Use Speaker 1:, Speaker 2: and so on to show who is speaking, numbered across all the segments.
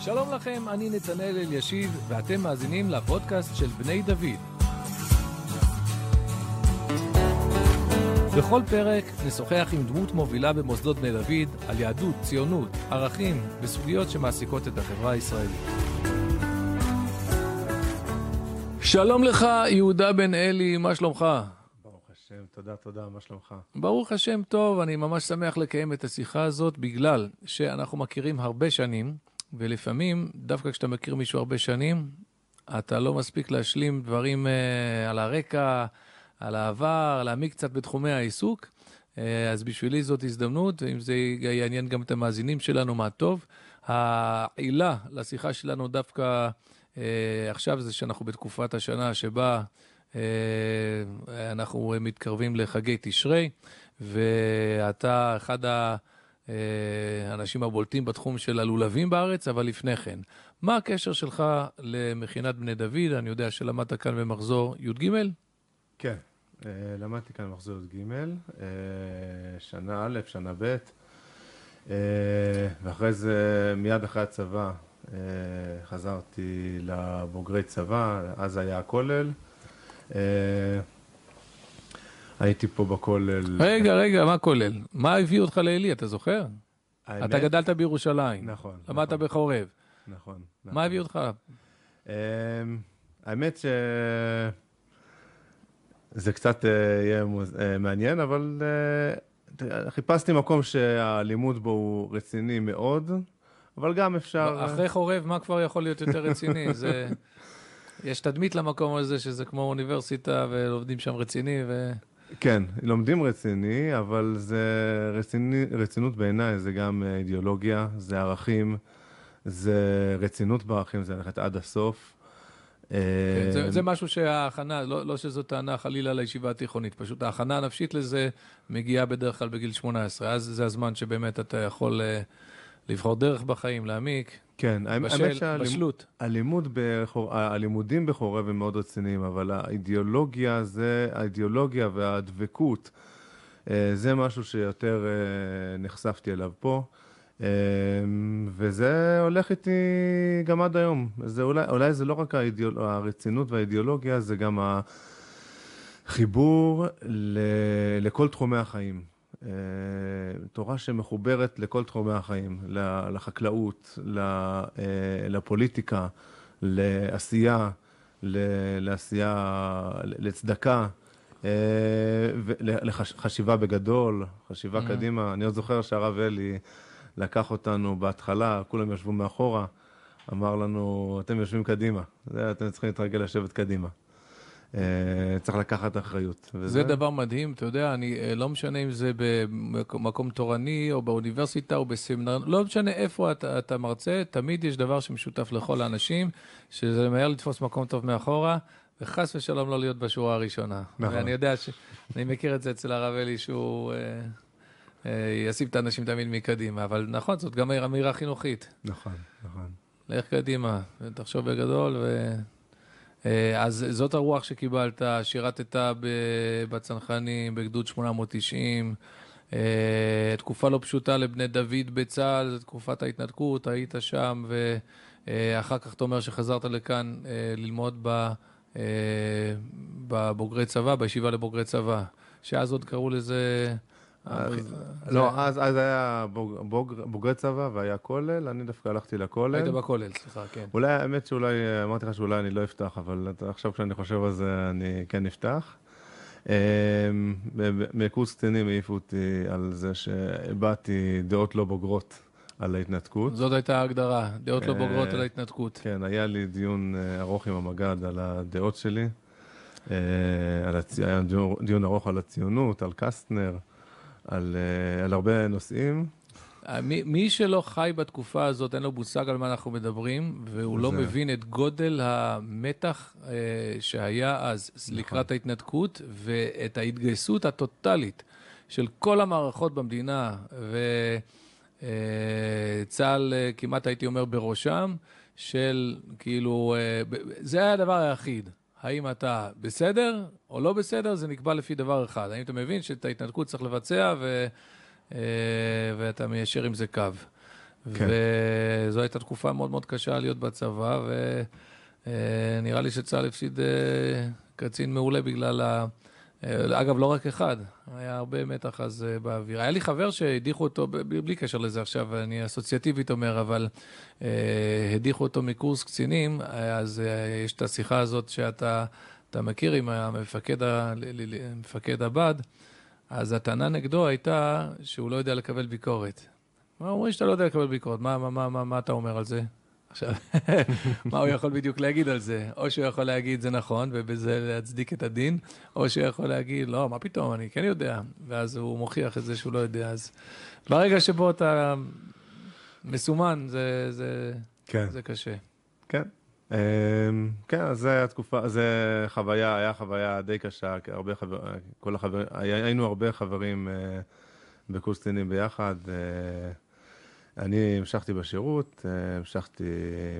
Speaker 1: שלום לכם, אני נתנאל אלישיב, ואתם מאזינים לפודקאסט של בני דוד. בכל פרק נשוחח עם דמות מובילה במוסדות בני דוד על יהדות, ציונות, ערכים וסוגיות שמעסיקות את החברה הישראלית. שלום לך, יהודה בן אלי, מה שלומך?
Speaker 2: ברוך השם, תודה, תודה, מה שלומך?
Speaker 1: ברוך השם טוב, אני ממש שמח לקיים את השיחה הזאת בגלל שאנחנו מכירים הרבה שנים, ולפעמים, דווקא כשאתה מכיר מישהו הרבה שנים, אתה לא מספיק להשלים דברים uh, על הרקע, על העבר, להעמיק קצת בתחומי העיסוק. Uh, אז בשבילי זאת הזדמנות, ואם זה יעניין גם את המאזינים שלנו, מה טוב. העילה לשיחה שלנו דווקא uh, עכשיו זה שאנחנו בתקופת השנה שבה uh, אנחנו מתקרבים לחגי תשרי, ואתה אחד ה... האנשים הבולטים בתחום של הלולבים בארץ, אבל לפני כן, מה הקשר שלך למכינת בני דוד? אני יודע שלמדת כאן במחזור י"ג?
Speaker 2: כן, אה, למדתי כאן במחזור י"ג, אה, שנה א', שנה ב', אה, ואחרי זה, מיד אחרי הצבא, חזרתי לבוגרי צבא, אז היה הכולל. הייתי פה בכולל.
Speaker 1: רגע, רגע, מה כולל? מה הביא אותך לעלי, אתה זוכר? האמת? אתה גדלת בירושלים.
Speaker 2: נכון.
Speaker 1: למדת נכון. בחורב.
Speaker 2: נכון,
Speaker 1: נכון. מה הביא אותך?
Speaker 2: אמ, האמת ש... זה קצת אה, יהיה אה, מעניין, אבל אה, חיפשתי מקום שהלימוד בו הוא רציני מאוד, אבל גם אפשר...
Speaker 1: אחרי חורב, מה כבר יכול להיות יותר רציני? זה... יש תדמית למקום הזה, שזה כמו אוניברסיטה, ולומדים שם רציני, ו...
Speaker 2: כן, לומדים רציני, אבל זה רציני, רצינות בעיניי, זה גם אה, אידיאולוגיה, זה ערכים, זה רצינות בערכים, זה ללכת עד הסוף.
Speaker 1: כן, זה, אה, זה משהו שההכנה, לא, לא שזו טענה חלילה לישיבה התיכונית, פשוט ההכנה הנפשית לזה מגיעה בדרך כלל בגיל 18, אז זה הזמן שבאמת אתה יכול אה, לבחור דרך בחיים, להעמיק.
Speaker 2: כן,
Speaker 1: האמת שהלימוד,
Speaker 2: בחור, הלימודים בחורב הם מאוד רציניים, אבל האידיאולוגיה זה, האידיאולוגיה והדבקות, אה, זה משהו שיותר אה, נחשפתי אליו פה. אה, וזה הולך איתי גם עד היום. זה אולי, אולי זה לא רק האידיאול, הרצינות והאידיאולוגיה, זה גם החיבור ל, לכל תחומי החיים. אה, תורה שמחוברת לכל תחומי החיים, לחקלאות, אה, לפוליטיקה, לעשייה, לעשייה, לצדקה, אה, לחשיבה בגדול, חשיבה mm-hmm. קדימה. אני עוד זוכר שהרב אלי לקח אותנו בהתחלה, כולם ישבו מאחורה, אמר לנו, אתם יושבים קדימה, אתם צריכים להתרגל לשבת קדימה. אה, צריך לקחת אחריות.
Speaker 1: וזה... זה דבר מדהים, אתה יודע, אני אה, לא משנה אם זה במקום תורני או באוניברסיטה או בסמינר, לא משנה איפה אתה, אתה מרצה, תמיד יש דבר שמשותף לכל האנשים, שזה מהר לתפוס מקום טוב מאחורה. וחס ושלום לא להיות בשורה הראשונה. נכון. ואני יודע ש... אני מכיר את זה אצל הרב אלי, שהוא אה, אה, ישים את האנשים תמיד מקדימה, אבל נכון, זאת גם אמירה חינוכית.
Speaker 2: נכון, נכון.
Speaker 1: לך קדימה, תחשוב בגדול ו... אה, אז זאת הרוח שקיבלת, שירתת בצנחנים, בגדוד 890, אה, תקופה לא פשוטה לבני דוד בצה"ל, זו תקופת ההתנתקות, היית שם, ואחר כך אתה אומר שחזרת לכאן אה, ללמוד בבוגרי צבא, בישיבה לבוגרי צבא, שאז עוד קראו לזה...
Speaker 2: לא, אז היה בוגרי צבא והיה כולל, אני דווקא הלכתי לכולל.
Speaker 1: היית בכולל, סליחה, כן.
Speaker 2: אולי, האמת שאולי, אמרתי לך שאולי אני לא אפתח, אבל עכשיו כשאני חושב על זה, אני כן אפתח. אמ, בקורס קצינים העיפו אותי על זה שהבעתי דעות לא בוגרות על ההתנתקות.
Speaker 1: זאת הייתה ההגדרה, דעות לא בוגרות על ההתנתקות.
Speaker 2: כן, היה לי דיון אה, ארוך עם המג"ד על הדעות שלי. אה, היה דיון ארוך על הציונות, על קסטנר. על, uh, על הרבה נושאים.
Speaker 1: אה, מי, מי שלא חי בתקופה הזאת, אין לו מושג על מה אנחנו מדברים, והוא לא זה... לא מבין את גודל המתח uh, שהיה אז נכון. לקראת ההתנתקות, ואת ההתגייסות הטוטלית של כל המערכות במדינה, וצה"ל uh, כמעט הייתי אומר בראשם, של כאילו, uh, זה היה הדבר היחיד. האם אתה בסדר או לא בסדר, זה נקבע לפי דבר אחד. האם אתה מבין שאת ההתנתקות צריך לבצע ו, אה, ואתה מיישר עם זה קו. כן. זו הייתה תקופה מאוד מאוד קשה להיות בצבא, ונראה לי שצה"ל הפסיד קצין מעולה בגלל ה... אגב, לא רק אחד, היה הרבה מתח אז באוויר. היה לי חבר שהדיחו אותו, בלי קשר לזה עכשיו, אני אסוציאטיבית אומר, אבל אה, הדיחו אותו מקורס קצינים, אז אה, יש את השיחה הזאת שאתה מכיר עם המפקד, המפקד הבד, אז הטענה נגדו הייתה שהוא לא יודע לקבל ביקורת. מה אומרים שאתה לא יודע לקבל ביקורת? מה, מה, מה, מה, מה אתה אומר על זה? עכשיו, מה הוא יכול בדיוק להגיד על זה? או שהוא יכול להגיד זה נכון, ובזה להצדיק את הדין, או שהוא יכול להגיד, לא, מה פתאום, אני כן יודע. ואז הוא מוכיח את זה שהוא לא יודע. אז ברגע שבו אתה מסומן, זה, זה, כן. זה קשה.
Speaker 2: כן. אמ, כן, אז זה התקופה, זה חוויה, היה חוויה די קשה, הרבה חברים, כל החברים, היינו הרבה חברים אה, בקורס קצינים ביחד. אה, אני המשכתי בשירות, אה, המשכתי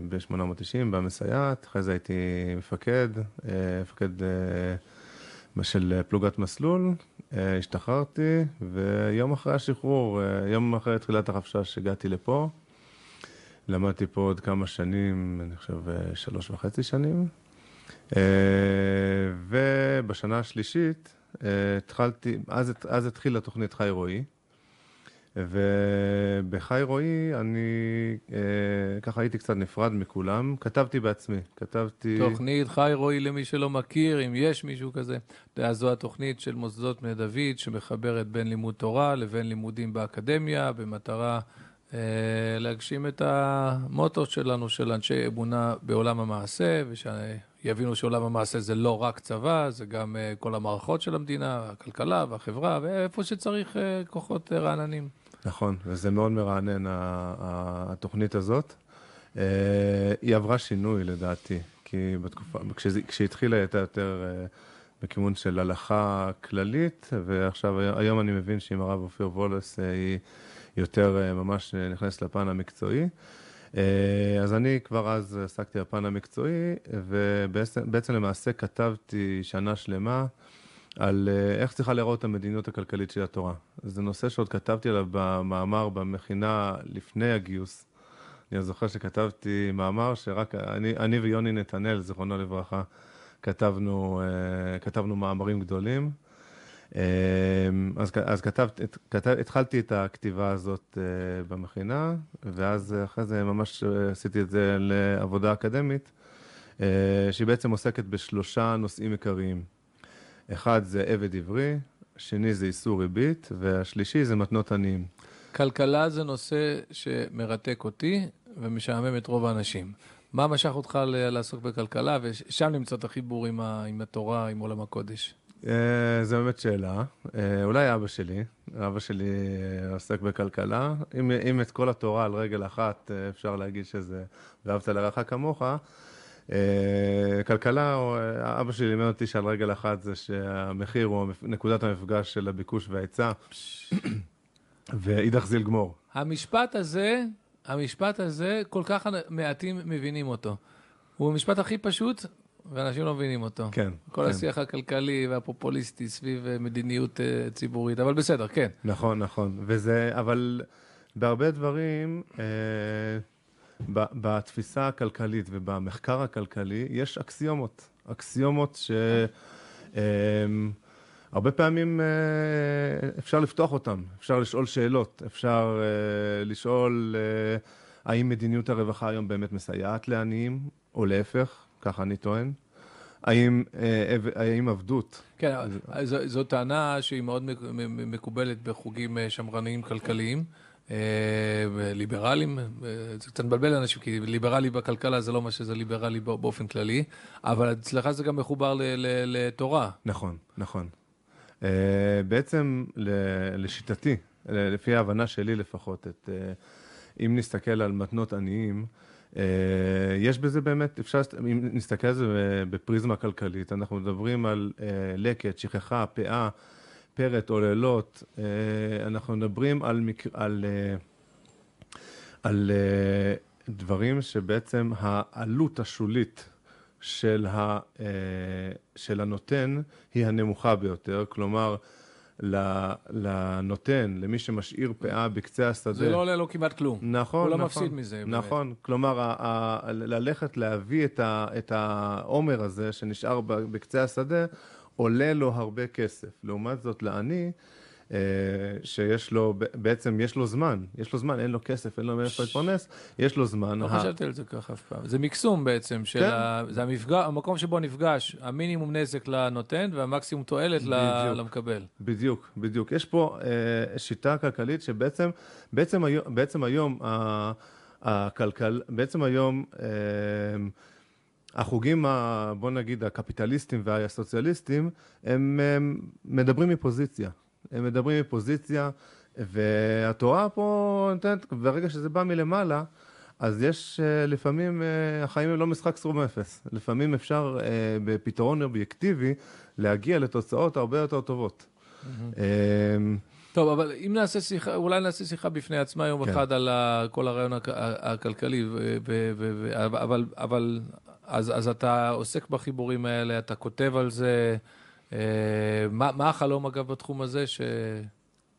Speaker 2: ב-890 במסייעת, אחרי זה הייתי מפקד, מפקד של פלוגת מסלול, השתחררתי, ויום אחרי השחרור, יום אחרי תחילת החפשש, הגעתי לפה. למדתי פה עוד כמה שנים, אני חושב שלוש וחצי שנים. אה, ובשנה השלישית אה, התחלתי, אז, אז התחילה תוכנית חי רועי. ובחי רועי אני אה, ככה הייתי קצת נפרד מכולם, כתבתי בעצמי, כתבתי...
Speaker 1: תוכנית חי רועי למי שלא מכיר, אם יש מישהו כזה, זו התוכנית של מוסדות בני דוד שמחברת בין לימוד תורה לבין לימודים באקדמיה במטרה אה, להגשים את המוטו שלנו, של אנשי אמונה בעולם המעשה, ושיבינו שעולם המעשה זה לא רק צבא, זה גם אה, כל המערכות של המדינה, הכלכלה והחברה, ואיפה שצריך אה, כוחות רעננים.
Speaker 2: נכון, וזה מאוד מרענן, התוכנית הזאת. היא עברה שינוי לדעתי, כי בתקופה, כשהיא התחילה היא הייתה יותר בכיוון של הלכה כללית, ועכשיו, היום אני מבין שעם הרב אופיר וולס היא... יותר אה, ממש אה, נכנס לפן המקצועי. אה, אז אני כבר אז עסקתי בפן המקצועי, ובעצם למעשה כתבתי שנה שלמה על איך צריכה להיראות המדיניות הכלכלית של התורה. זה נושא שעוד כתבתי עליו במאמר במכינה לפני הגיוס. אני זוכר שכתבתי מאמר שרק אני, אני ויוני נתנאל, זיכרונו לברכה, כתבנו, כתבנו מאמרים גדולים. אמ, אז, אז כתבת, כתב, התחלתי את הכתיבה הזאת אה, במכינה, ואז אחרי זה ממש עשיתי את זה לעבודה אקדמית, אה, שהיא בעצם עוסקת בשלושה נושאים עיקריים. אחד זה עבד עברי, השני זה איסור ריבית, והשלישי זה מתנות עניים.
Speaker 1: כלכלה זה נושא שמרתק אותי ומשעמם את רוב האנשים. מה משך אותך לעסוק בכלכלה, ושם נמצא את החיבור עם, ה, עם התורה, עם עולם הקודש?
Speaker 2: אה, זו באמת שאלה. אה, אולי אבא שלי, אבא שלי אה, עוסק בכלכלה. אם, אם את כל התורה על רגל אחת, אפשר להגיד שזה ואהבת לרעך כמוך. כלכלה, אבא שלי לימד אותי שעל רגל אחת זה שהמחיר הוא נקודת המפגש של הביקוש וההיצע, ואידך זיל גמור.
Speaker 1: המשפט הזה, המשפט הזה, כל כך מעטים מבינים אותו. הוא המשפט הכי פשוט, ואנשים לא מבינים אותו.
Speaker 2: כן.
Speaker 1: כל
Speaker 2: כן.
Speaker 1: השיח הכלכלי והפופוליסטי סביב אה, מדיניות uh, ציבורית, אבל בסדר, כן.
Speaker 2: נכון, נכון. וזה, אבל בהרבה דברים, אה, בתפיסה הכלכלית ובמחקר הכלכלי, יש אקסיומות. אקסיומות ש... הרבה פעמים אה, אפשר לפתוח אותם, אפשר לשאול שאלות, אפשר אה, לשאול אה, האם מדיניות הרווחה היום באמת מסייעת לעניים, או להפך, ככה אני טוען. האם, האם עבדות?
Speaker 1: כן, זו, זו טענה שהיא מאוד מקובלת בחוגים שמרניים כלכליים. אה, ליברלים, זה קצת מבלבל לאנשים, כי ליברלי בכלכלה זה לא מה שזה ליברלי באופן כללי, אבל אצלך זה גם מחובר לתורה.
Speaker 2: נכון, נכון. בעצם לשיטתי, לפי ההבנה שלי לפחות, את, אם נסתכל על מתנות עניים, אה, יש בזה באמת, אפשר, אם נסתכל על זה בפריזמה כלכלית, אנחנו מדברים על אה, לקט, שכחה, פאה, פרט, עוללות, אה, אנחנו מדברים על, על, על דברים שבעצם העלות השולית של, ה, של הנותן היא הנמוכה ביותר, כלומר, לנותן, למי שמשאיר פאה בקצה השדה.
Speaker 1: זה לא עולה לו כמעט כלום.
Speaker 2: נכון,
Speaker 1: הוא
Speaker 2: נכון.
Speaker 1: לא מפסיד מזה.
Speaker 2: נכון, באמת. כלומר, ה- ה- ללכת להביא את, ה- את העומר הזה שנשאר בקצה השדה, עולה לו הרבה כסף. לעומת זאת, לעני, אה, שיש לו, בעצם יש לו זמן, יש לו זמן, אין לו כסף, אין לו מאיפה להתפרנס, יש לו זמן.
Speaker 1: לא חשבתי על זה ככה אף פעם. זה מקסום בעצם, של
Speaker 2: כן.
Speaker 1: ה... זה המפגע... המקום שבו נפגש המינימום נזק לנותן והמקסימום תועלת. למקבל.
Speaker 2: בדיוק, בדיוק. יש פה אה, שיטה כלכלית שבעצם, בעצם היום, בעצם היום הכלכל, בעצם היום אה, החוגים, ה, בוא נגיד, הקפיטליסטים והסוציאליסטים, הם, הם מדברים מפוזיציה. הם מדברים מפוזיציה, והתורה פה נותנת, ברגע שזה בא מלמעלה, אז יש אה, לפעמים, אה, החיים הם לא משחק סכום אפס. לפעמים אפשר אה, בפתרון אובייקטיבי להגיע לתוצאות הרבה יותר טובות. אה,
Speaker 1: טוב, אבל אם נעשה שיחה, אולי נעשה שיחה בפני עצמה יום
Speaker 2: כן.
Speaker 1: אחד על כל הרעיון הכ- הכלכלי, ו- ו- ו- אבל, אבל אז, אז אתה עוסק בחיבורים האלה, אתה כותב על זה. אה, מה, מה החלום, אגב, בתחום הזה? ש...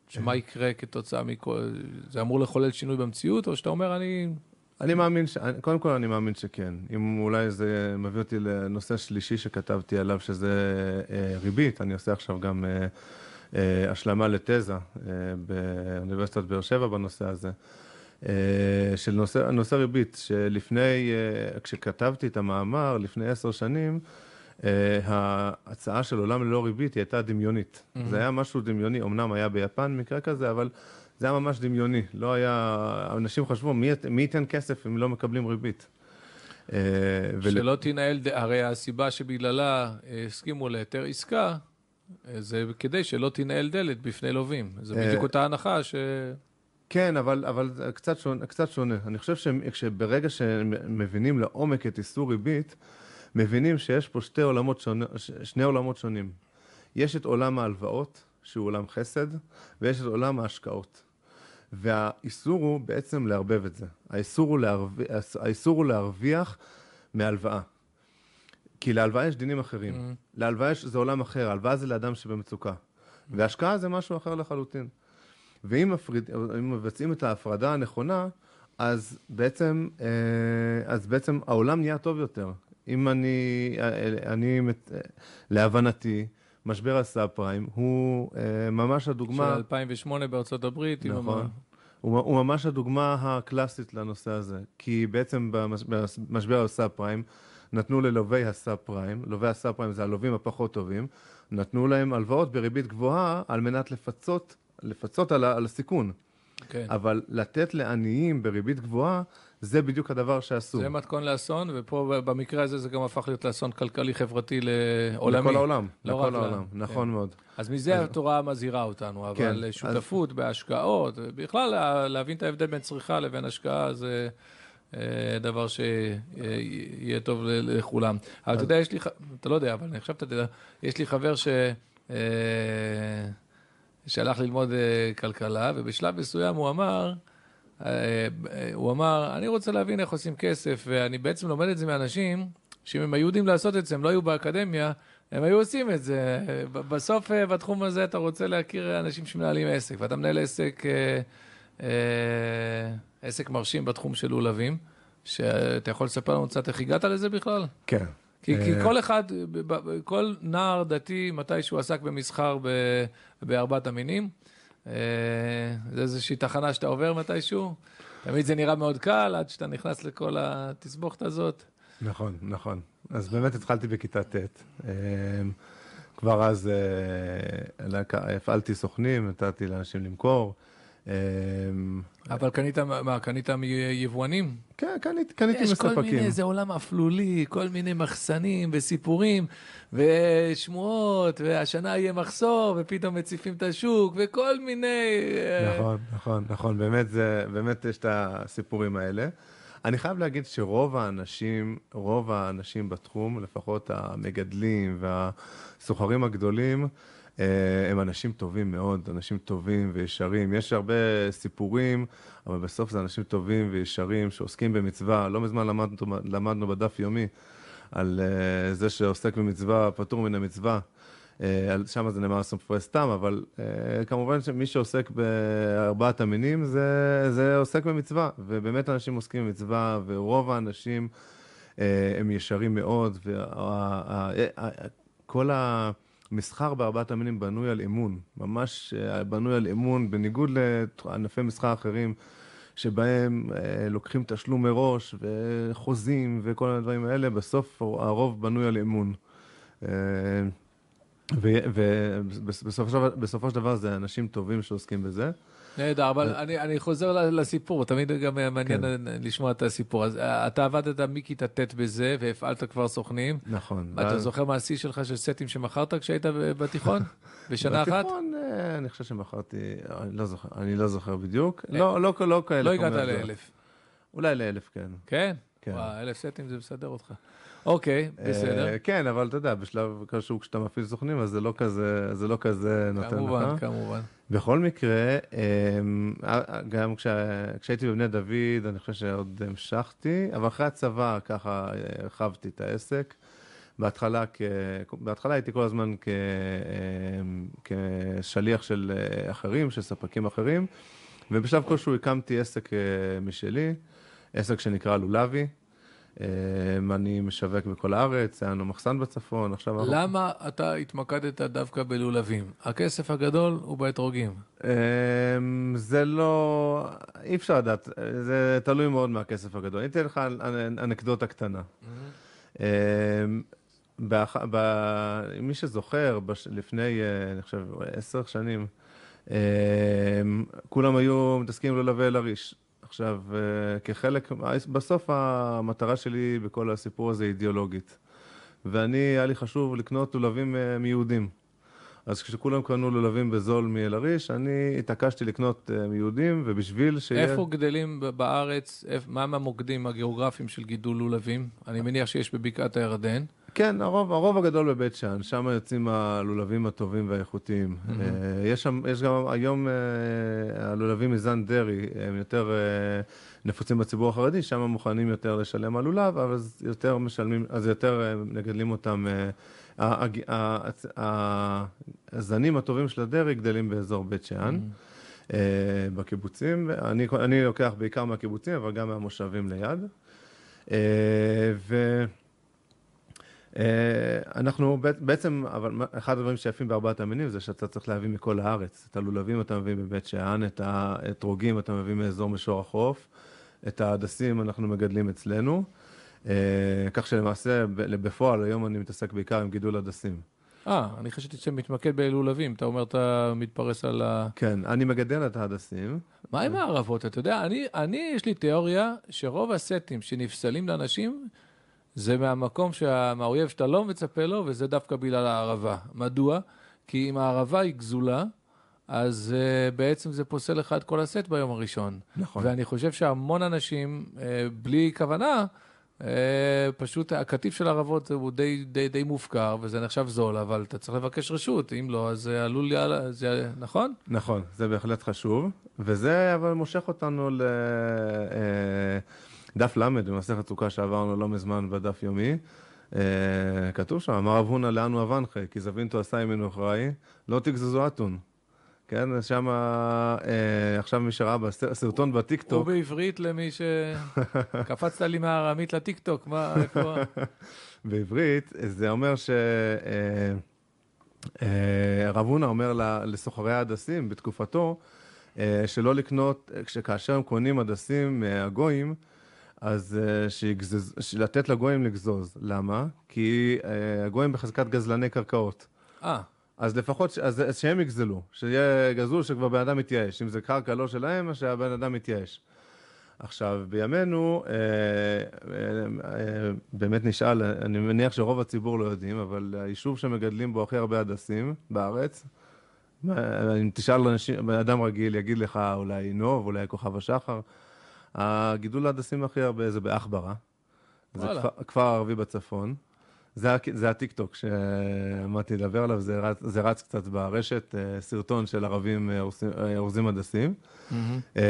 Speaker 1: שמה יקרה כתוצאה מכל... זה אמור לחולל שינוי במציאות, או שאתה אומר, אני...
Speaker 2: אני מאמין, ש... קודם כל אני מאמין שכן. אם אולי זה מביא אותי לנושא שלישי שכתבתי עליו, שזה אה, ריבית. אני עושה עכשיו גם אה, אה, השלמה לתזה אה, באוניברסיטת באר שבע בנושא הזה. אה, של נושא, נושא ריבית, שלפני, אה, כשכתבתי את המאמר, לפני עשר שנים, אה, ההצעה של עולם ללא ריבית היא הייתה דמיונית.
Speaker 1: Mhm.
Speaker 2: זה היה משהו דמיוני, אמנם היה ביפן מקרה כזה, אבל זה היה ממש דמיוני. לא היה... אנשים חשבו, מי, מי ייתן כסף אם לא מקבלים ריבית? אה, ול-
Speaker 1: שלא תנהל, הרי הסיבה שבגללה הסכימו להיתר עסקה, זה כדי שלא תנהל דלת בפני לווים.
Speaker 2: אה,
Speaker 1: בדיוק אותה הנחה ש...
Speaker 2: כן, אבל, אבל קצת שונה, קצת שונה. אני חושב שברגע שמבינים לעומק את איסור ריבית, מבינים שיש פה שתי עולמות שונה, שני עולמות שונים. יש את עולם ההלוואות, שהוא עולם חסד, ויש את עולם ההשקעות. והאיסור הוא בעצם לערבב את זה. האיסור הוא, להרוויח, האיסור הוא להרוויח מהלוואה. כי להלוואה יש דינים אחרים.
Speaker 1: Mm.
Speaker 2: להלוואה יש, זה עולם אחר, הלוואה זה לאדם שבמצוקה. והשקעה זה משהו אחר לחלוטין. ואם מפריד, מבצעים את ההפרדה הנכונה, אז בעצם, אה, אז בעצם העולם נהיה טוב יותר. אם אני, אני, להבנתי, משבר הסאב פריים הוא אה, ממש
Speaker 1: של
Speaker 2: הדוגמה,
Speaker 1: 2008 בארצות הברית.
Speaker 2: נכון, הוא, הוא ממש הדוגמה הקלאסית לנושא הזה. כי בעצם במש- במשבר הסאב פריים נתנו ללווי הסאב פריים, לווי הסאב פריים זה הלווים הפחות טובים, נתנו להם הלוואות בריבית גבוהה על מנת לפצות, לפצות על, על הסיכון.
Speaker 1: כן.
Speaker 2: אבל לתת לעניים בריבית גבוהה, זה בדיוק הדבר שאסור.
Speaker 1: זה מתכון לאסון, ופה במקרה הזה זה גם הפך להיות לאסון כלכלי-חברתי לעולמי.
Speaker 2: לכל העולם,
Speaker 1: לא
Speaker 2: לכל
Speaker 1: רק לה-
Speaker 2: העולם,
Speaker 1: כן.
Speaker 2: נכון מאוד.
Speaker 1: אז מזה התורה מזהירה אותנו, אבל
Speaker 2: כן,
Speaker 1: שותפות בהשקעות, בכלל לה- להבין את ההבדל בין צריכה לבין השקעה זה אה, דבר שיהיה טוב לכולם. אבל אתה יודע, יש לי, אתה לא יודע, אבל אני עכשיו אתה יודע, יש לי חבר ש... שהלך ללמוד אה, כלכלה, ובשלב מסוים הוא אמר, אה, אה, הוא אמר, אני רוצה להבין איך עושים כסף, ואני בעצם לומד את זה מאנשים, שאם הם היו יודעים לעשות את זה, הם לא היו באקדמיה, הם היו עושים את זה. בסוף, בתחום הזה, אתה רוצה להכיר אנשים שמנהלים עסק, ואתה מנהל עסק, עסק מרשים בתחום של לולבים, שאתה יכול לספר לנו קצת איך הגעת לזה בכלל?
Speaker 2: כן.
Speaker 1: כי, כי
Speaker 2: אה,
Speaker 1: כל אחד, כל נער דתי, מתי שהוא עסק במסחר ב- בארבעת המינים, אה, זה איזושהי תחנה שאתה עובר מתישהו. תמיד זה נראה מאוד קל, עד שאתה נכנס לכל התסבוכת הזאת.
Speaker 2: נכון, נכון. אז באמת התחלתי בכיתה ט'. אה, כבר אז הפעלתי סוכנים, נתתי לאנשים למכור. אה,
Speaker 1: אבל קנית, מה, קנית מיבואנים?
Speaker 2: כן, קניתי קניתי
Speaker 1: יש כל מיני,
Speaker 2: מספקים.
Speaker 1: איזה עולם אפלולי, כל מיני מחסנים וסיפורים ושמועות, והשנה יהיה מחסור, ופתאום מציפים את השוק, וכל מיני... אה,
Speaker 2: נכון, נכון, נכון, באמת, זה, באמת יש את הסיפורים האלה. אני חייב להגיד שרוב האנשים, רוב האנשים בתחום, לפחות המגדלים והסוחרים הגדולים, הם אנשים טובים מאוד, אנשים טובים וישרים. יש הרבה סיפורים, אבל בסוף זה אנשים טובים וישרים שעוסקים במצווה. לא מזמן למדנו, למדנו בדף יומי על אה, זה שעוסק במצווה פטור מן המצווה. אה, שם זה נאמר סופרי סתם, אבל אה, כמובן שמי שעוסק בארבעת המינים זה, זה עוסק במצווה, ובאמת אנשים עוסקים במצווה, ורוב האנשים אה, הם ישרים מאוד, וכל המסחר בארבעת המינים בנוי על אמון, ממש בנוי על אמון, בניגוד לענפי מסחר אחרים. שבהם אה, לוקחים תשלום מראש וחוזים וכל הדברים האלה, בסוף הרוב בנוי על אמון. אה, ובסופו של דבר זה אנשים טובים שעוסקים בזה.
Speaker 1: נהדר, אבל אני, אני חוזר לסיפור, תמיד גם מעניין כן. לשמוע את הסיפור. אז אה, אתה עבדת מכיתה ט' בזה, והפעלת כבר סוכנים.
Speaker 2: נכון.
Speaker 1: אתה ואז... זוכר מה השיא שלך של סטים שמכרת כשהיית בתיכון? בשנה אחת?
Speaker 2: בתיכון, אה, אני חושב שמכרתי, אני לא זוכר, אני לא זוכר בדיוק. לא, לא, לא כאלה.
Speaker 1: לא הגעת לאלף.
Speaker 2: אולי לאלף, כן.
Speaker 1: כן? כן. וואו, אלף סטים זה מסדר אותך. אוקיי, בסדר. אה,
Speaker 2: כן, אבל אתה יודע, בשלב כלשהו כשאתה מפעיל סוכנים, אז זה לא כזה, זה לא כזה נותן לך.
Speaker 1: כמובן, כמובן.
Speaker 2: בכל מקרה, אמ, גם כשהייתי בבני דוד, אני חושב שעוד המשכתי, אבל אחרי הצבא ככה הרחבתי את העסק. בהתחלה, כ... בהתחלה הייתי כל הזמן כ... כשליח של אחרים, של ספקים אחרים, ובשלב כלשהו הקמתי עסק אה, משלי, עסק שנקרא לולבי. אמ, אני משווק בכל הארץ, היה לנו מחסן בצפון, עכשיו...
Speaker 1: למה אתה התמקדת דווקא בלולבים? הכסף הגדול הוא באתרוגים.
Speaker 2: אמ, זה לא... אי אפשר לדעת, זה תלוי מאוד מהכסף הגדול. אני אתן לך אנקדוטה קטנה. אמ, מי שזוכר, לפני, אה, אני חושב, עשר שנים, כולם היו מתעסקים ללווה אל הריש. עכשיו, אה, כחלק, בסוף המטרה שלי בכל הסיפור הזה אידיאולוגית. ואני, היה לי חשוב לקנות לולבים אה, מיהודים. אז כשכולם קנו לולבים בזול מאל-עריש, אני התעקשתי לקנות אה, מיהודים, ובשביל שיהיה...
Speaker 1: איפה גדלים בארץ, מה הם המוקדים הגיאוגרפיים של גידול לולבים? אני מניח שיש בבקעת הירדן.
Speaker 2: כן, הרוב, הרוב הגדול בבית שאן, שם יוצאים הלולבים הטובים והאיכותיים. Mm-hmm. יש שם, יש גם היום אה, הלולבים מזן דרעי, הם יותר אה, נפוצים בציבור החרדי, שם מוכנים יותר לשלם על לולב, אבל אז יותר משלמים, אז יותר מגדלים אותם. הזנים הטובים של הדרעי גדלים באזור בית שאן. Mm-hmm. בקיבוצים, אני, אני לוקח בעיקר מהקיבוצים, אבל גם מהמושבים ליד. ו... אה, אנחנו בעצם, אבל אחד הדברים שיפים בארבעת המינים זה שאתה צריך להביא מכל הארץ. את הלולבים אתה מביא מבית שאן, את האתרוגים אתה מביא מאזור מישור החוף, את ההדסים אנחנו מגדלים אצלנו, אה, כך שלמעשה בפועל היום אני מתעסק בעיקר עם גידול הדסים.
Speaker 1: אה, אני חשבתי שאתה מתמקד בלולבים, אתה אומר אתה מתפרס על ה...
Speaker 2: כן, אני מגדל את ההדסים.
Speaker 1: מה עם הערבות? אתה יודע, אני, אני, יש לי תיאוריה שרוב הסטים שנפסלים לאנשים, זה מהמקום שה... מהאויב שאתה לא מצפה לו, וזה דווקא בגלל הערבה. מדוע? כי אם הערבה היא גזולה, אז uh, בעצם זה פוסל לך את כל הסט ביום הראשון.
Speaker 2: נכון.
Speaker 1: ואני חושב שהמון אנשים, uh, בלי כוונה, uh, פשוט הקטיף של הערבות הוא די, די, די מופקר, וזה נחשב זול, אבל אתה צריך לבקש רשות, אם לא, אז זה עלול, לי... זה, נכון?
Speaker 2: נכון, זה בהחלט חשוב, וזה אבל מושך אותנו ל... Uh, דף ל' במסכת סוכה שעברנו לא מזמן בדף יומי, אה, כתוב שם, אמר רב הונא לאנו אבנך, כי זבינתו עשה ימינו אחראי, לא תגזזו אתון. כן, שם, אה, עכשיו מי שראה בסרטון בטיקטוק.
Speaker 1: הוא בעברית למי ש... קפצת לי מהארמית לטיקטוק, מה, איפה...
Speaker 2: בעברית, זה אומר ש... אה, אה, רב הונא אומר לסוחרי ההדסים בתקופתו, אה, שלא לקנות, כאשר הם קונים הדסים מהגויים, אז uh, שיגזז, לתת לגויים לגזוז. למה? כי uh, הגויים בחזקת גזלני קרקעות.
Speaker 1: אה.
Speaker 2: אז לפחות, אז, אז שהם יגזלו, שיהיה גזול שכבר בן אדם מתייאש. אם זה קרקע לא שלהם, אז שהבן אדם מתייאש. עכשיו, בימינו, אה, אה, אה, באמת נשאל, אני מניח שרוב הציבור לא יודעים, אבל היישוב שמגדלים בו הכי הרבה הדסים בארץ, אם תשאל אנשים, בן אדם רגיל יגיד לך אולי נוב, אולי כוכב השחר, הגידול ההדסים הכי הרבה זה בעכברה. זה כפר, ערבי בצפון. זה, זה הטיקטוק שעמדתי לדבר עליו, זה רץ, זה רץ קצת ברשת, אה, סרטון של ערבים אה, אורזים- אה, אורזים הדסים, אה,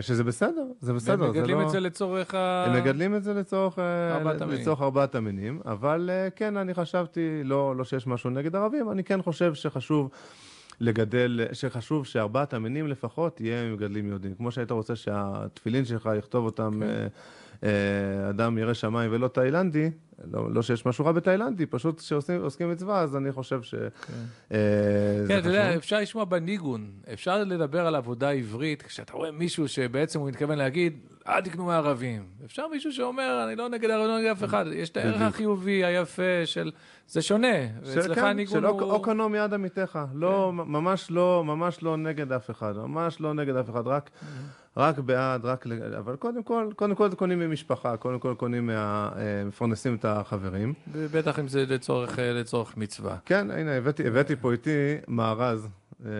Speaker 2: שזה בסדר, זה בסדר.
Speaker 1: והם מגדלים
Speaker 2: זה לא...
Speaker 1: את זה לצורך ה...
Speaker 2: הם מגדלים את זה לצורך,
Speaker 1: ארבעת המינים.
Speaker 2: לצורך ארבעת המינים, אבל כן, אני חשבתי, לא, לא שיש משהו נגד ערבים, אני כן חושב שחשוב לגדל, שחשוב שארבעת המינים לפחות יהיה מגדלים יהודים. כמו שהיית רוצה שהתפילין שלך יכתוב אותם
Speaker 1: כן.
Speaker 2: אה, אה, אדם ירא שמיים ולא תאילנדי, לא, לא שיש משהו רע בתאילנדי, פשוט כשעוסקים מצווה, אז אני חושב ש... אה, זה
Speaker 1: כן, אתה יודע. אפשר לשמוע בניגון, אפשר לדבר על עבודה עברית, כשאתה רואה מישהו שבעצם הוא מתכוון להגיד, אל תקנו מערבים. אפשר מישהו שאומר, אני לא נגד ערבים, לא נגד אף אחד. יש את הערך. החיובי, היפה, של... זה שונה.
Speaker 2: של,
Speaker 1: ואצלך
Speaker 2: כן,
Speaker 1: הניגון
Speaker 2: של
Speaker 1: הוא...
Speaker 2: או קנו מיד עמיתך, לא, ממש לא, ממש לא נגד אף אחד, ממש לא נגד אף אחד, רק, רק בעד, רק, אבל קודם כל, קודם כל קונים ממשפחה, קודם כל קונים, מה, אה, מפרנסים את החברים.
Speaker 1: בטח אם זה לצורך, אה, לצורך מצווה.
Speaker 2: כן, הנה, הבאתי, הבאתי פה איתי מארז, אה,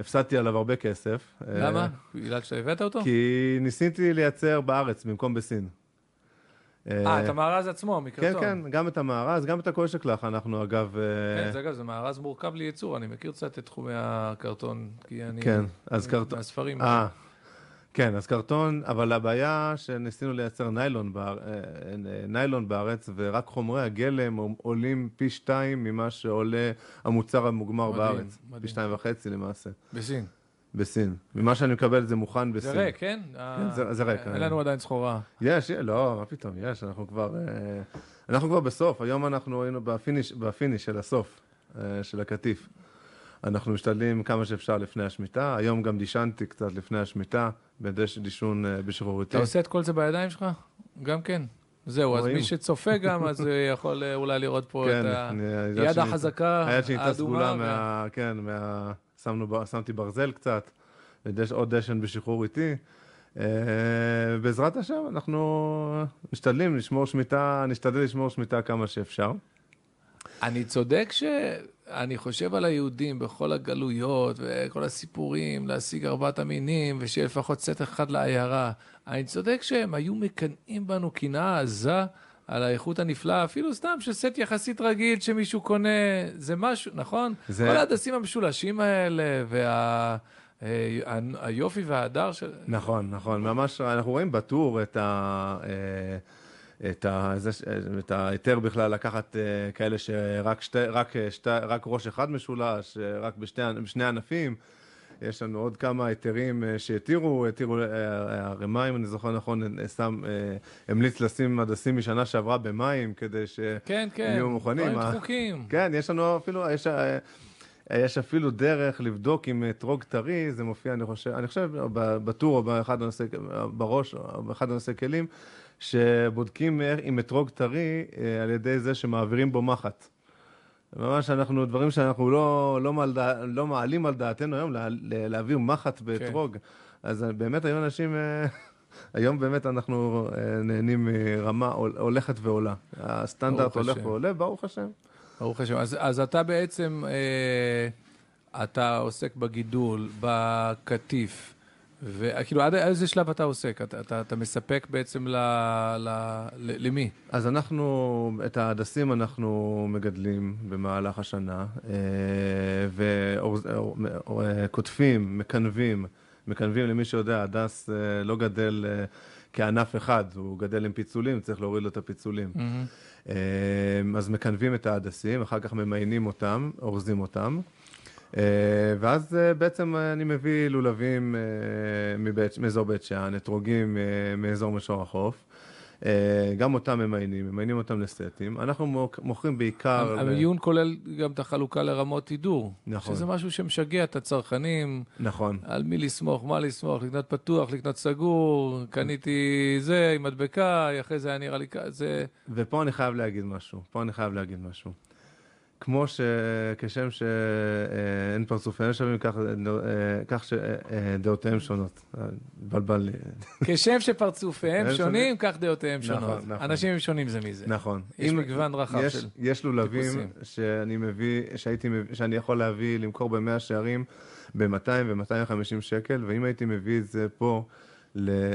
Speaker 2: שהפסדתי עליו הרבה כסף. אה,
Speaker 1: למה? בגלל שהבאת אותו?
Speaker 2: כי ניסיתי לייצר בארץ במקום בסין.
Speaker 1: אה, את המארז עצמו,
Speaker 2: כן,
Speaker 1: מקרטון.
Speaker 2: כן, גם את המארז, גם את הקושקלח, אנחנו אגב... אה,
Speaker 1: כן, זה אגב, זה מארז מורכב לייצור, אני מכיר קצת את תחומי הקרטון, כי אני...
Speaker 2: כן, אז קרטון...
Speaker 1: מהספרים.
Speaker 2: אה, כן, אז קרטון, אבל הבעיה שניסינו לייצר ניילון, באר, אה, אה, ניילון בארץ, ורק חומרי הגלם עולים פי שתיים ממה שעולה המוצר המוגמר
Speaker 1: מדהים,
Speaker 2: בארץ.
Speaker 1: מדהים.
Speaker 2: פי שתיים וחצי למעשה,
Speaker 1: בסין.
Speaker 2: בסין. ממה שאני מקבל זה מוכן בסין.
Speaker 1: זה ריק, כן? אה,
Speaker 2: זה- זה ריק,
Speaker 1: אין. לנו עדיין סחורה.
Speaker 2: יש, לא, מה פתאום, יש, אנחנו כבר, אנחנו כבר בסוף, היום אנחנו היינו ב finish, ב finish של הסוף, של הקטיף. אנחנו משתדלים כמה שאפשר לפני השמיטה, היום גם דישנתי קצת לפני השמיטה, בדש דישון אה, בשחרור איטי.
Speaker 1: אתה עושה את כל זה בידיים שלך? גם כן. זהו, אז. מי שצופה גם, אז אה, יכול אה, אולי לראות פה
Speaker 2: כן,
Speaker 1: את
Speaker 2: היד
Speaker 1: החזקה,
Speaker 2: היד שלי הייתה סגולה
Speaker 1: האדומה.
Speaker 2: מה... כן, מה... שמתי ברזל קצת, עוד דשן בשחרור איטי. בעזרת השם, אנחנו משתדלים לשמור שמיטה, נשתדל לשמור שמיטה כמה שאפשר.
Speaker 1: אני צודק שאני חושב על היהודים בכל הגלויות וכל הסיפורים, להשיג ארבעת המינים, ושיהיה לפחות סט אחד לעיירה. אני צודק שהם היו מקנאים בנו קנאה עזה על האיכות הנפלאה, אפילו סתם של סט יחסית רגיל שמישהו קונה, זה משהו, נכון?
Speaker 2: זה-
Speaker 1: כל ההדסים המשולשים האלה, וה... אה, היופי וההדר של...
Speaker 2: נכון, נכון, ממש, אנחנו רואים בטור את ה... את, ה, זה, את ההיתר בכלל לקחת אה, כאלה שרק שתי, רק, אה, שתי, רק ראש אחד משולש, אה, רק בשתי, בשני ענפים. יש לנו עוד כמה היתרים שהתירו, התירו, אה, הרמ"א, אם אני זוכר נכון, שם, המליץ לשים הדסים משנה שעברה במים כדי ש...
Speaker 1: כן, כן,
Speaker 2: יהיו מוכנים,
Speaker 1: דברים
Speaker 2: אה?
Speaker 1: דחוקים.
Speaker 2: כן, יש לנו אפילו, יש, יש אפילו דרך לבדוק אם אתרוג טרי, זה מופיע, אני חושב, אני חושב בטור או באחד הנושאי, בראש, או באחד הנושאי כלים, שבודקים אם אתרוג טרי אה, על ידי זה שמעבירים בו מחט. ממש אנחנו, דברים שאנחנו לא, לא, מעל, לא מעלים על דעתנו היום, לה, לה- להעביר מחט באתרוג. אז אה, באמת היום אנשים, אה, היום באמת אנחנו נהנים מרמה הול- הולכת ועולה. הסטנדרט הולך
Speaker 1: השם.
Speaker 2: ועולה, ברוך השם.
Speaker 1: ברוך השם. אז, אז אתה בעצם, אה, אתה עוסק בגידול, בקטיף, וכאילו עד איזה שלב אתה עוסק? אתה, אתה, אתה מספק בעצם ל, ל, ל, למי?
Speaker 2: אז אנחנו, את ההדסים אנחנו מגדלים במהלך השנה, וקוטפים, מקנבים, מקנבים למי שיודע, הדס אה, לא גדל אה, כענף אחד, הוא גדל עם פיצולים, צריך להוריד לו את הפיצולים. אה, אז מקנבים את ההדסים, אחר כך ממיינים אותם, אורזים אותם. אה, ואז אה, בעצם אני מביא לולבים אה, מאזור בית שאן, אתרוגים אה, מאזור מישור החוף. אה, גם אותם ממיינים, ממיינים אותם לסטים. אנחנו מוכרים בעיקר... ל-
Speaker 1: המיון כולל גם את החלוקה לרמות הידור.
Speaker 2: נכון.
Speaker 1: שזה משהו שמשגע את הצרכנים,
Speaker 2: נכון.
Speaker 1: על מי לסמוך, מה לסמוך, לקנות פתוח, לקנות סגור, קניתי זה עם מדבקה, אחרי זה היה נראה לי כ- זה...
Speaker 2: ופה אני חייב להגיד משהו, פה אני חייב להגיד משהו. כמו שכשם שאין פרצופיהם שווים, כך, אה, שדעותיהם שונות. אה, התבלבל לי.
Speaker 1: כשם שפרצופיהם שונים, כך דעותיהם
Speaker 2: נכון,
Speaker 1: שונות.
Speaker 2: נכון.
Speaker 1: אנשים הם שונים זה מזה.
Speaker 2: נכון.
Speaker 1: יש מגוון רחב של
Speaker 2: יש לולבים
Speaker 1: טיפוסים.
Speaker 2: שאני מביא, שאני יכול להביא, למכור במאה שערים ב-200 ו-250 שקל, ואם הייתי מביא את זה פה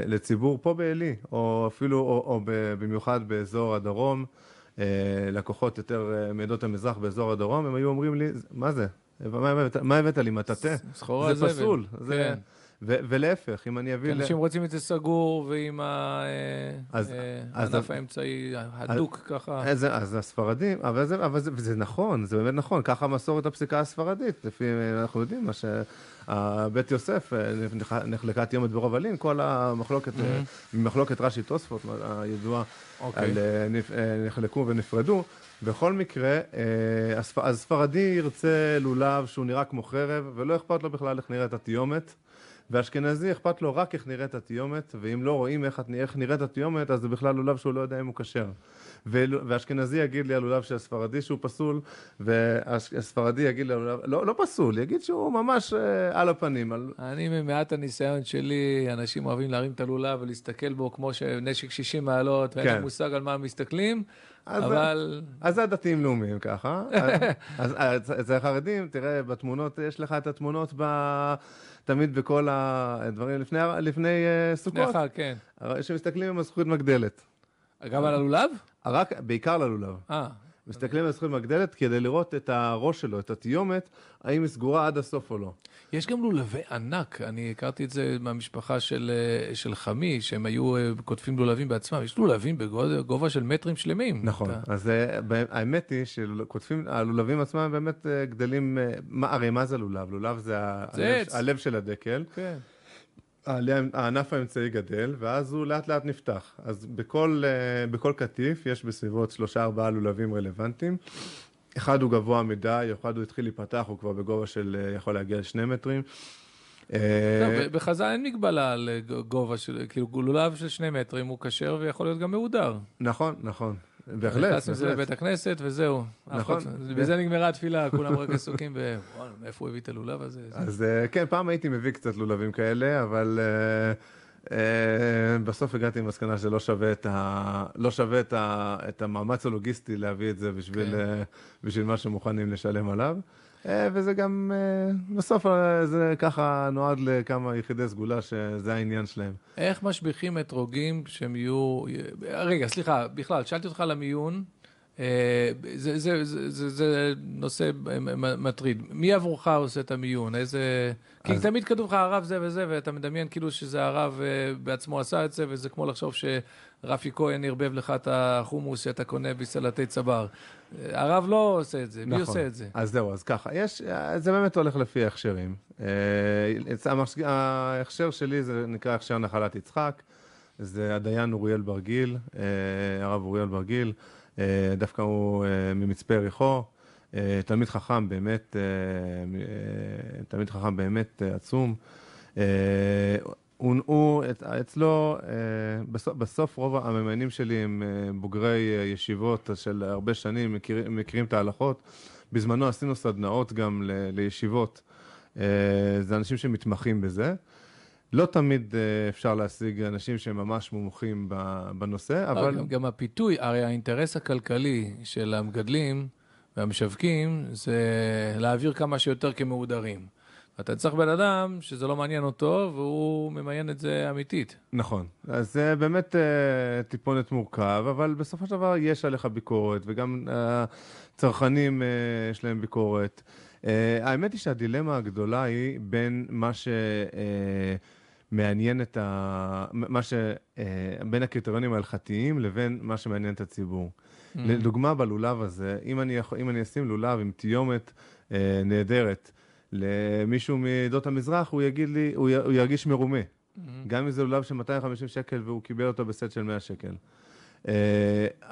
Speaker 2: לציבור פה בעלי, או אפילו, או, במיוחד באזור הדרום, אה, לקוחות יותר אה, מעדות המזרח באזור הדרום, הם היו אומרים לי, מה זה? מה הבאת- לי, מטאטא?
Speaker 1: סחורה
Speaker 2: זה
Speaker 1: זבל.
Speaker 2: פסול. זה-
Speaker 1: כן.
Speaker 2: ו- ולהפך, אם אני אביא...
Speaker 1: כי
Speaker 2: ל-
Speaker 1: אנשים רוצים את זה סגור ועם אה, אה, הענף האמצעי הדוק ככה.
Speaker 2: אז, אז הספרדים, אבל זה, אבל זה, וזה נכון, זה באמת נכון, ככה מסורת הפסיקה הספרדית, לפי, אנחנו יודעים מה שבית יוסף אה, נח- נחלקה תיומת ברוב אלין, כל המחלוקת, אה, מחלוקת רש"י תוספות, הידועה,
Speaker 1: אוקיי.
Speaker 2: על אה, אה, נחלקו ונפרדו. בכל מקרה, אה, הספ- אז ספרדי ירצה לולב שהוא נראה כמו חרב, ולא אכפת לו בכלל איך נראית התיומת. ואשכנזי אכפת לו רק איך נראית התיומת, ואם לא רואים איך, איך נראית התיומת, אז זה בכלל לולב שהוא לא יודע אם הוא כשר. ואשכנזי יגיד לי על לולב של הספרדי שהוא פסול, והספרדי יגיד לי על לולב, לא, לא פסול, יגיד שהוא ממש אה, על הפנים. על...
Speaker 1: אני, ממעט הניסיון שלי, אנשים אוהבים להרים את הלולב ולהסתכל בו כמו שנשק 60 מעלות, ואין
Speaker 2: כן.
Speaker 1: מושג על מה הם מסתכלים,
Speaker 2: אז-
Speaker 1: אבל
Speaker 2: אז זה הדתיים לאומיים ככה. אז אצל החרדים, תראה, בתמונות, יש לך את התמונות ב... תמיד בכל הדברים לפני, לפני אה, סוכות,
Speaker 1: לאחר, כן.
Speaker 2: שמסתכלים עם הזכות מגדלת.
Speaker 1: גם על הלולב?
Speaker 2: רק, בעיקר ללולב.
Speaker 1: אה,
Speaker 2: מסתכלים על הזכות מגדלת כדי לראות את הראש שלו, את התיומת, האם היא סגורה עד הסוף או לא.
Speaker 1: יש גם לולבי ענק, אני הכרתי את זה מהמשפחה של, אה, של חמי, שהם היו אה, כותבים לולבים בעצמם, יש לולבים בגובה של מטרים שלמים.
Speaker 2: נכון.
Speaker 1: אתה-
Speaker 2: אז אה, האמת היא שכותבים, הלולבים עצמם באמת גדלים, מה- הרי מה זה לולב? לולב זה
Speaker 1: זה
Speaker 2: הלב-. הלב של הדקל.
Speaker 1: כן.
Speaker 2: הענף האמצעי גדל, ואז הוא לאט לאט נפתח. אז בכל, אה, בכל קטיף יש בסביבות שלושה ארבעה לולבים רלוונטיים. אחד הוא גבוה מדי, אחד הוא התחיל להיפתח, הוא כבר בגובה של, אה, יכול להגיע לשני מטרים. אה,
Speaker 1: לא, ב- בחז"ל אין מגבלה על גובה של, כאילו לולב של שני מטרים הוא כשר ויכול להיות גם מהודר.
Speaker 2: נכון, נכון. בהחלט,
Speaker 1: נכנס עם זה
Speaker 2: בהחלט.
Speaker 1: לבית הכנסת וזהו.
Speaker 2: נכון.
Speaker 1: אחד- בזה נגמרה התפילה, כולם רק עסוקים ב... וואלה, מאיפה הוא הביא את הלולב הזה? זה-
Speaker 2: אז אה, כן, פעם הייתי מביא קצת לולבים כאלה, אבל אה, אה, בסוף הגעתי למסקנה שלא שווה את, ה... לא שווה את, ה... את המאמץ הלוגיסטי להביא את זה בשביל,
Speaker 1: כן.
Speaker 2: בשביל מה שמוכנים לשלם עליו. אה, וזה גם, אה, בסוף אה, זה ככה נועד לכמה יחידי סגולה שזה העניין שלהם.
Speaker 1: איך משביחים אתרוגים שהם יהיו... רגע, סליחה, בכלל, שאלתי אותך על המיון. זה, זה, זה, זה, זה נושא מטריד. מי עבורך עושה את המיון? איזה... כי
Speaker 2: אז-
Speaker 1: תמיד כתוב לך הרב זה וזה, ואתה מדמיין כאילו שזה הרב בעצמו עשה את זה, וזה כמו לחשוב שרפי כהן ערבב לך את החומוס שאתה קונה בסלטי צבר. הרב לא עושה את זה, מי עושה את זה?
Speaker 2: אז זהו, אז ככה, יש, זה באמת הולך לפי ההכשרים. אה, ההכשר שלי זה נקרא הכשר נחלת יצחק, זה הדיין אוריאל ברגיל, אה, הרב אוריאל ברגיל, אה, דווקא הוא ממצפה יריחו, תלמיד חכם באמת, תלמיד חכם באמת עצום. את- אצלו, אה, בסוף, בסוף רוב הממיינים שלי הם אה, בוגרי אה, ישיבות של הרבה שנים, מכירים, מכירים את ההלכות. בזמנו עשינו סדנאות גם ל, לישיבות. זה אנשים שמתמחים בזה. לא תמיד אפשר להשיג אנשים שהם ממש מומחים בנושא.
Speaker 1: אבל... גם, גם הפיתוי, הרי האינטרס הכלכלי של המגדלים והמשווקים זה להעביר כמה שיותר כמהודרים. אתה צריך בן אדם שזה לא מעניין אותו והוא ממיין את זה אמיתית.
Speaker 2: נכון. אז זה באמת אה, טיפונת מורכב, אבל בסופו של דבר יש עליך ביקורת, וגם אה, צרכנים אה, יש להם ביקורת. אה, האמת היא שהדילמה הגדולה היא בין מה שמעניין את ה... מה ש... אה, בין הקריטריונים ההלכתיים לבין מה שמעניין את הציבור.
Speaker 1: Mm.
Speaker 2: לדוגמה, בלולב הזה, אם אני, יכול, אם אני אשים לולב עם תיומת אה, נהדר תן למישהו מעדות המזרח, הוא יגיד לי, הוא, י, הוא ירגיש מרומה. גם אם זה לולב של 250 שקל והוא קיבל אותו בסט של 100 שקל. Uh,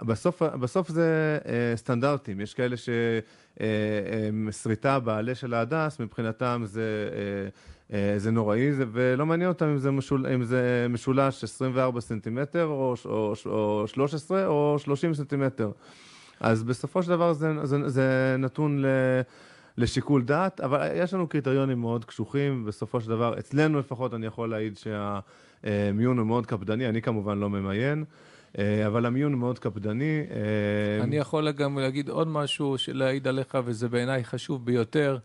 Speaker 2: בסוף, בסוף זה uh, סטנדרטים, יש כאלה ששריטה בעלה של ההדס, מבחינתם זה, uh, uh, זה נוראי, זה, ולא מעניין אותם אם זה, משול, אם זה משולש 24 סנטימטר, או, או, או 13 או 30 סנטימטר. אז בסופו של דבר זה, זה, זה נתון ל... לשיקול דעת, אבל יש לנו קריטריונים מאוד קשוחים, בסופו של דבר, אצלנו לפחות אני יכול להעיד שהמיון הוא מאוד קפדני, אני כמובן לא ממיין, אה, אבל המיון מאוד קפדני. אה,
Speaker 1: אני יכול גם להגיד עוד משהו, להעיד עליך, וזה בעיניי חשוב ביותר,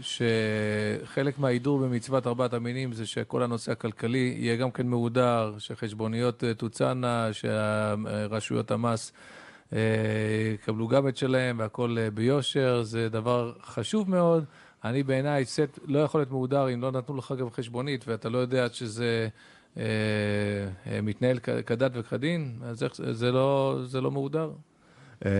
Speaker 1: שחלק מההידור במצוות ארבעת המינים זה שכל הנושא הכלכלי יהיה גם כן מהודר, שחשבוניות תוצאנה, שרשויות המס יקבלו גם את שלהם והכל ביושר, זה דבר חשוב מאוד. אני בעיניי, סט לא יכול להיות מהודר אם לא נתנו לך גם חשבונית ואתה לא יודע שזה אה, אה, מתנהל כדת וכדין, אז זה, לא, זה לא מהודר.
Speaker 2: אה,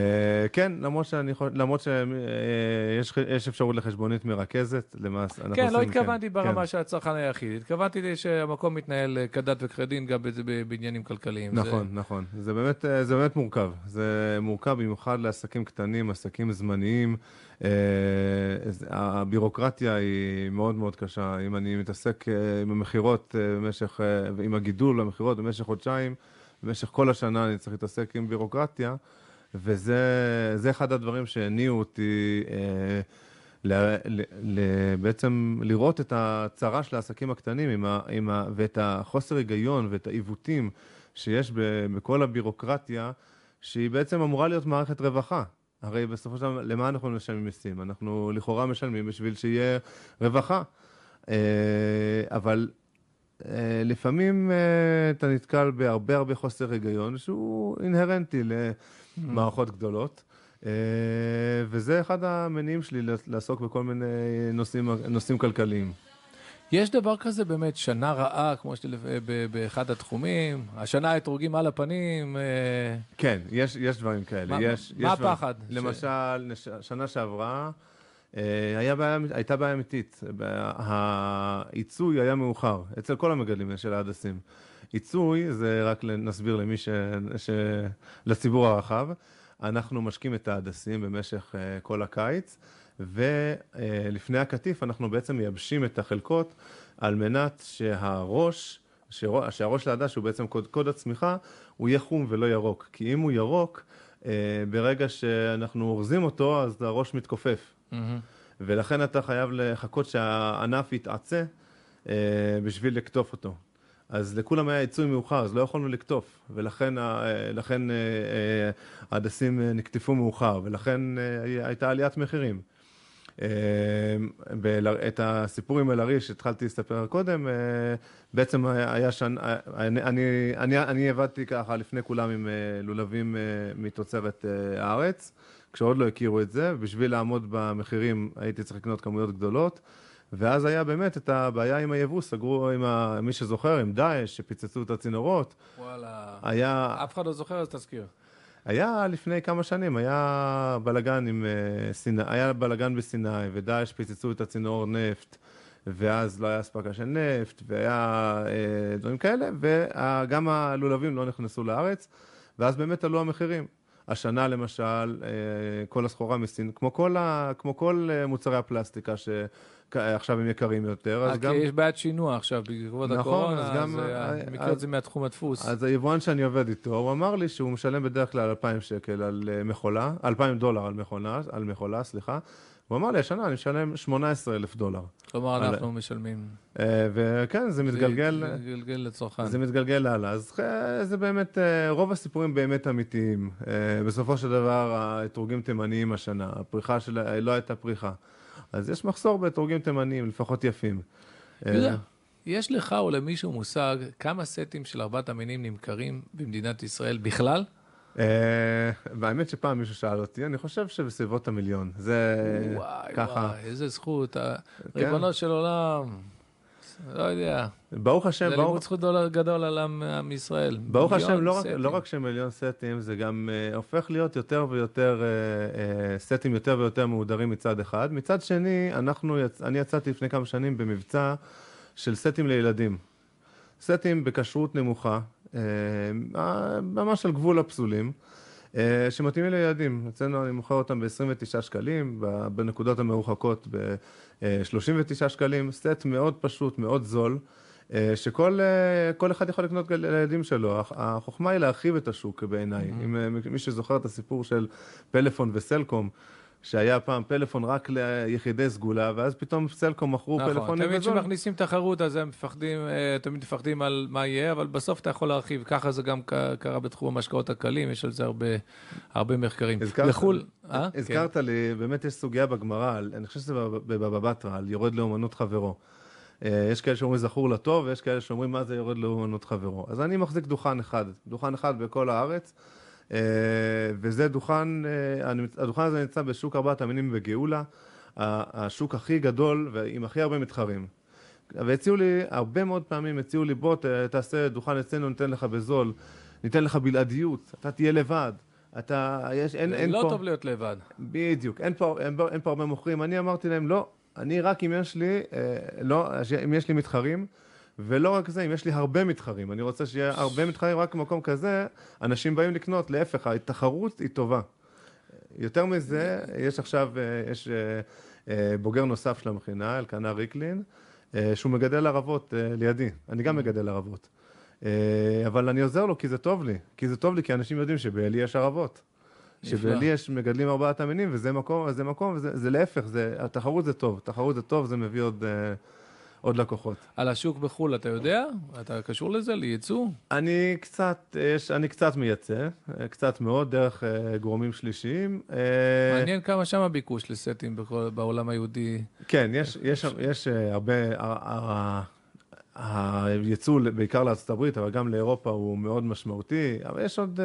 Speaker 2: כן, למרות, שאני, למרות שיש אפשרות לחשבונית מרכזת, למעשה.
Speaker 1: כן, לא התכוונתי כן, ברמה כן. של הצרכן היחיד, התכוונתי שהמקום מתנהל כדת וכדין גם בעניינים כלכליים.
Speaker 2: נכון. נכון. זה באמת, זה באמת מורכב. זה מורכב במיוחד לעסקים קטנים, עסקים זמניים. הבירוקרטיה היא מאוד מאוד קשה. אם אני מתעסק עם המכירות במשך, עם הגידול במכירות במשך חודשיים, במשך כל השנה אני צריך להתעסק עם בירוקרטיה. וזה אחד הדברים שהניעו אותי אה, ל, ל, ל, בעצם לראות את הצרה של העסקים הקטנים עם ה, עם ה, ואת החוסר היגיון ואת העיוותים שיש ב, בכל הבירוקרטיה, שהיא בעצם אמורה להיות מערכת רווחה. הרי בסופו של דבר, למה אנחנו משלמים מיסים? אנחנו לכאורה משלמים בשביל שיהיה רווחה. אה, אבל אה, לפעמים אה, אתה נתקל בהרבה הרבה חוסר היגיון שהוא אינהרנטי למערכות גדולות. אה, וזה אחד המניעים שלי לעסוק בכל מיני נושאים, נושאים כלכליים.
Speaker 1: יש דבר כזה באמת, שנה רעה, כמו שאתה באחד התחומים, השנה האתרוגים על הפנים.
Speaker 2: כן, יש, יש דברים כאלה.
Speaker 1: מה,
Speaker 2: יש,
Speaker 1: מה יש הפחד?
Speaker 2: למשל, ש... שנה שעברה, אה, היה בעיה, הייתה בעיה אמיתית, העיצוי היה מאוחר, אצל כל המגדלים של ההדסים. עיצוי, זה רק נסביר למי ש... ש... לציבור הרחב, אנחנו משקים את ההדסים במשך uh, כל הקיץ, ולפני uh, הקטיף אנחנו בעצם מייבשים את החלקות על מנת שהראש, שהראש של ההדס, שהוא בעצם קוד, קוד הצמיחה, הוא יהיה חום ולא ירוק. כי אם הוא ירוק, uh, ברגע שאנחנו אורזים אותו, אז הראש מתכופף. Mm-hmm. ולכן אתה חייב לחכות שהענף יתעצה אה, בשביל לקטוף אותו. אז לכולם היה עיצוי מאוחר, אז לא יכולנו לקטוף, ולכן אה, לכן, אה, אה, ההדסים נקטפו מאוחר, ולכן הייתה עליית מחירים. את הסיפור עם אל-עריש שהתחלתי לספר קודם, בעצם היה שנה, אני, אני, אני, אני עבדתי ככה לפני כולם עם לולבים מתוצרת הארץ. כשעוד לא הכירו את זה, ובשביל לעמוד במחירים הייתי צריך לקנות כמויות גדולות. ואז היה באמת את הבעיה עם היבוא, סגרו עם ה... מי שזוכר, עם דאעש, שפיצצו את הצינורות.
Speaker 1: וואלה.
Speaker 2: היה...
Speaker 1: אף אחד לא זוכר, אז תזכיר.
Speaker 2: היה לפני כמה שנים, היה בלגן עם uh, סיני, היה בלגן בסיני, ודאעש פיצצו את הצינור נפט, ואז לא היה אספקה של נפט, והיה uh, דברים כאלה, וגם הלולבים לא נכנסו לארץ, ואז באמת עלו המחירים. השנה למשל, אה, כל הסחורה מסין, כמו כל, ה, כמו כל אה, מוצרי הפלסטיקה שעכשיו הם יקרים יותר,
Speaker 1: אז גם... יש בעיית שינוע עכשיו בעקבות נכון, הקורונה, אז, גם, אז אה, אני מכיר את זה מהתחום הדפוס.
Speaker 2: אז היבואן שאני עובד איתו, הוא אמר לי שהוא משלם בדרך כלל 2,000 שקל על מכולה, 2,000 דולר על מכונה, על מכולה, סליחה. הוא אמר לי, השנה אני משלם 18 אלף דולר.
Speaker 1: כלומר, אנחנו משלמים.
Speaker 2: אה, וכן, זה מתגלגל...
Speaker 1: זה מתגלגל לצרכן.
Speaker 2: זה מתגלגל הלאה. אז זה באמת, אה, רוב הסיפורים באמת אמיתיים. אה, בסופו של דבר, האתרוגים תימניים השנה, הפריחה שלה, לא הייתה פריחה. אז יש מחסור באתרוגים תימניים, לפחות יפים.
Speaker 1: יהודה, יש לך או למישהו מושג כמה סטים של ארבעת המינים נמכרים במדינת ישראל בכלל?
Speaker 2: והאמת שפעם מישהו שאל אותי, אני חושב שבסביבות המיליון. זה
Speaker 1: וואי, ככה. וואי, איזה זכות. כן. ריבונו של עולם, לא יודע.
Speaker 2: ברוך השם,
Speaker 1: זה לימוד זכות גדול על עם ישראל.
Speaker 2: ברוך השם, לא רק, לא רק שמיליון סטים, זה גם uh, הופך להיות יותר ויותר, uh, uh, סטים יותר ויותר מהודרים מצד אחד. מצד שני, אנחנו, יצ... אני יצאתי לפני כמה שנים במבצע של סטים לילדים. סטים בכשרות נמוכה, אה, ממש על גבול הפסולים, אה, שמתאימים לילדים. אצלנו אני מוכר אותם ב-29 שקלים, בנקודות המרוחקות ב-39 שקלים, סט מאוד פשוט, מאוד זול. אה, שכל אחד יכול לקנות לילדים שלו. החוכמה היא להרחיב את השוק בעיניי. Mm-hmm. אם מי שזוכר את הסיפור של פלאפון וסלקום, שהיה פעם פלאפון רק ליחידי סגולה, ואז פתאום סלקום מכרו
Speaker 1: נכון,
Speaker 2: פלאפונים
Speaker 1: תמיד
Speaker 2: בזול.
Speaker 1: כשמכניסים תחרות אז הם מפחדים, אה, תמיד מפחדים על מה יהיה, אבל בסוף אתה יכול להרחיב. ככה זה גם קרה בתחום המשקאות הקלים, יש על זה הרבה, הרבה מחקרים.
Speaker 2: הזכרת-
Speaker 1: לחו"ל, אה? כן.
Speaker 2: הזכרת לי, באמת יש סוגיה בגמרא, אני חושב שזה בבבא בתרא, על יורד לאומנות חברו. אה, יש כאלה שאומרים זכור לטוב, ויש כאלה שאומרים מה זה יורד לאומנות חברו. אז אני מחזיק דוכן אחד, דוכן אחד בכל הארץ, וזה דוכן, אה, הדוכן הזה נמצא בשוק ארבעת המינים בגאולה, השוק הכי גדול ועם הכי הרבה מתחרים. והציעו לי, הרבה מאוד פעמים הציעו לי, בוא תעשה דוכן אצלנו, ניתן לך בזול, ניתן לך בלעדיות, אתה תהיה לבד. אתה, יש, אין, אין
Speaker 1: לא
Speaker 2: פה...
Speaker 1: טוב להיות לבד.
Speaker 2: בדיוק, אין פה, אין, אין פה הרבה מוכרים. אני אמרתי להם, לא, אני רק אם יש לי, אה, לא, אם יש לי מתחרים, ולא רק זה, אם יש לי הרבה מתחרים. אני רוצה שיהיה הרבה מתחרים, רק במקום כזה, אנשים באים לקנות, להפך, התחרות היא טובה. יותר מזה, יש עכשיו, אה, יש אה, אה, בוגר נוסף של המכינה, אלקנה ריקלין, שהוא מגדל ערבות לידי. אני גם מגדל ערבות. אבל אני עוזר לו כי זה טוב לי. כי זה טוב לי, כי אנשים יודעים שבעלי יש ערבות. שבעלי יש מגדלים ארבעת המינים, וזה מקום, וזה מקום, וזה זה להפך, זה, התחרות זה טוב. תחרות זה טוב, זה מביא עוד, אה, עוד לקוחות.
Speaker 1: על השוק בחו"ל אתה יודע? אתה קשור לזה? לייצוא?
Speaker 2: אני קצת, יש, אני קצת מייצא, קצת מאוד, דרך אה, גורמים שלישיים. אה,
Speaker 1: מעניין כמה שם הביקוש לסטים בכל- בעולם היהודי.
Speaker 2: כן, יש, יש, יש אה, הרבה, ה- ה- הייצוא בעיקר לארצות הברית, אבל גם לאירופה הוא מאוד משמעותי, אבל יש עוד,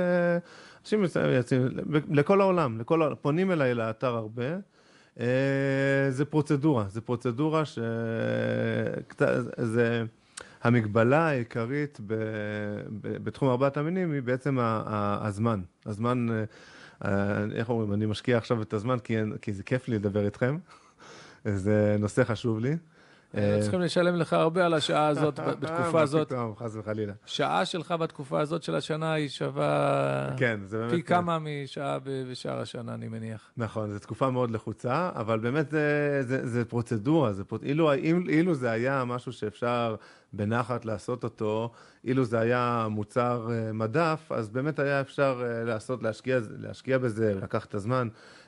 Speaker 2: אנשים יוצאים, לכל העולם, לכל פונים אליי לאתר הרבה. אה, זה פרוצדורה, זה פרוצדורה ש... זה... המגבלה העיקרית ב, ב, בתחום ארבעת המינים היא בעצם ה, ה, הזמן. הזמן, אה, אה, איך אומרים, אני משקיע עכשיו את הזמן כי, כי זה כיף לי לדבר איתכם. זה נושא חשוב לי.
Speaker 1: אה, צריכים לשלם לך הרבה על השעה הזאת, בתקופה
Speaker 2: מה
Speaker 1: הזאת.
Speaker 2: פתאום, חס וחלילה.
Speaker 1: שעה שלך בתקופה הזאת של השנה היא שווה
Speaker 2: כן, זה באמת...
Speaker 1: פי כמה משעה בשאר השנה, אני מניח.
Speaker 2: נכון, זו תקופה מאוד לחוצה, אבל באמת זה, זה, זה פרוצדורה, זה. אילו, אילו, זה היה משהו שאפשר בנחת לעשות אותו, אילו זה היה מוצר אה, מדף, אז באמת היה אפשר אה, לעשות, להשקיע, להשקיע בזה, לקחת את הזמן.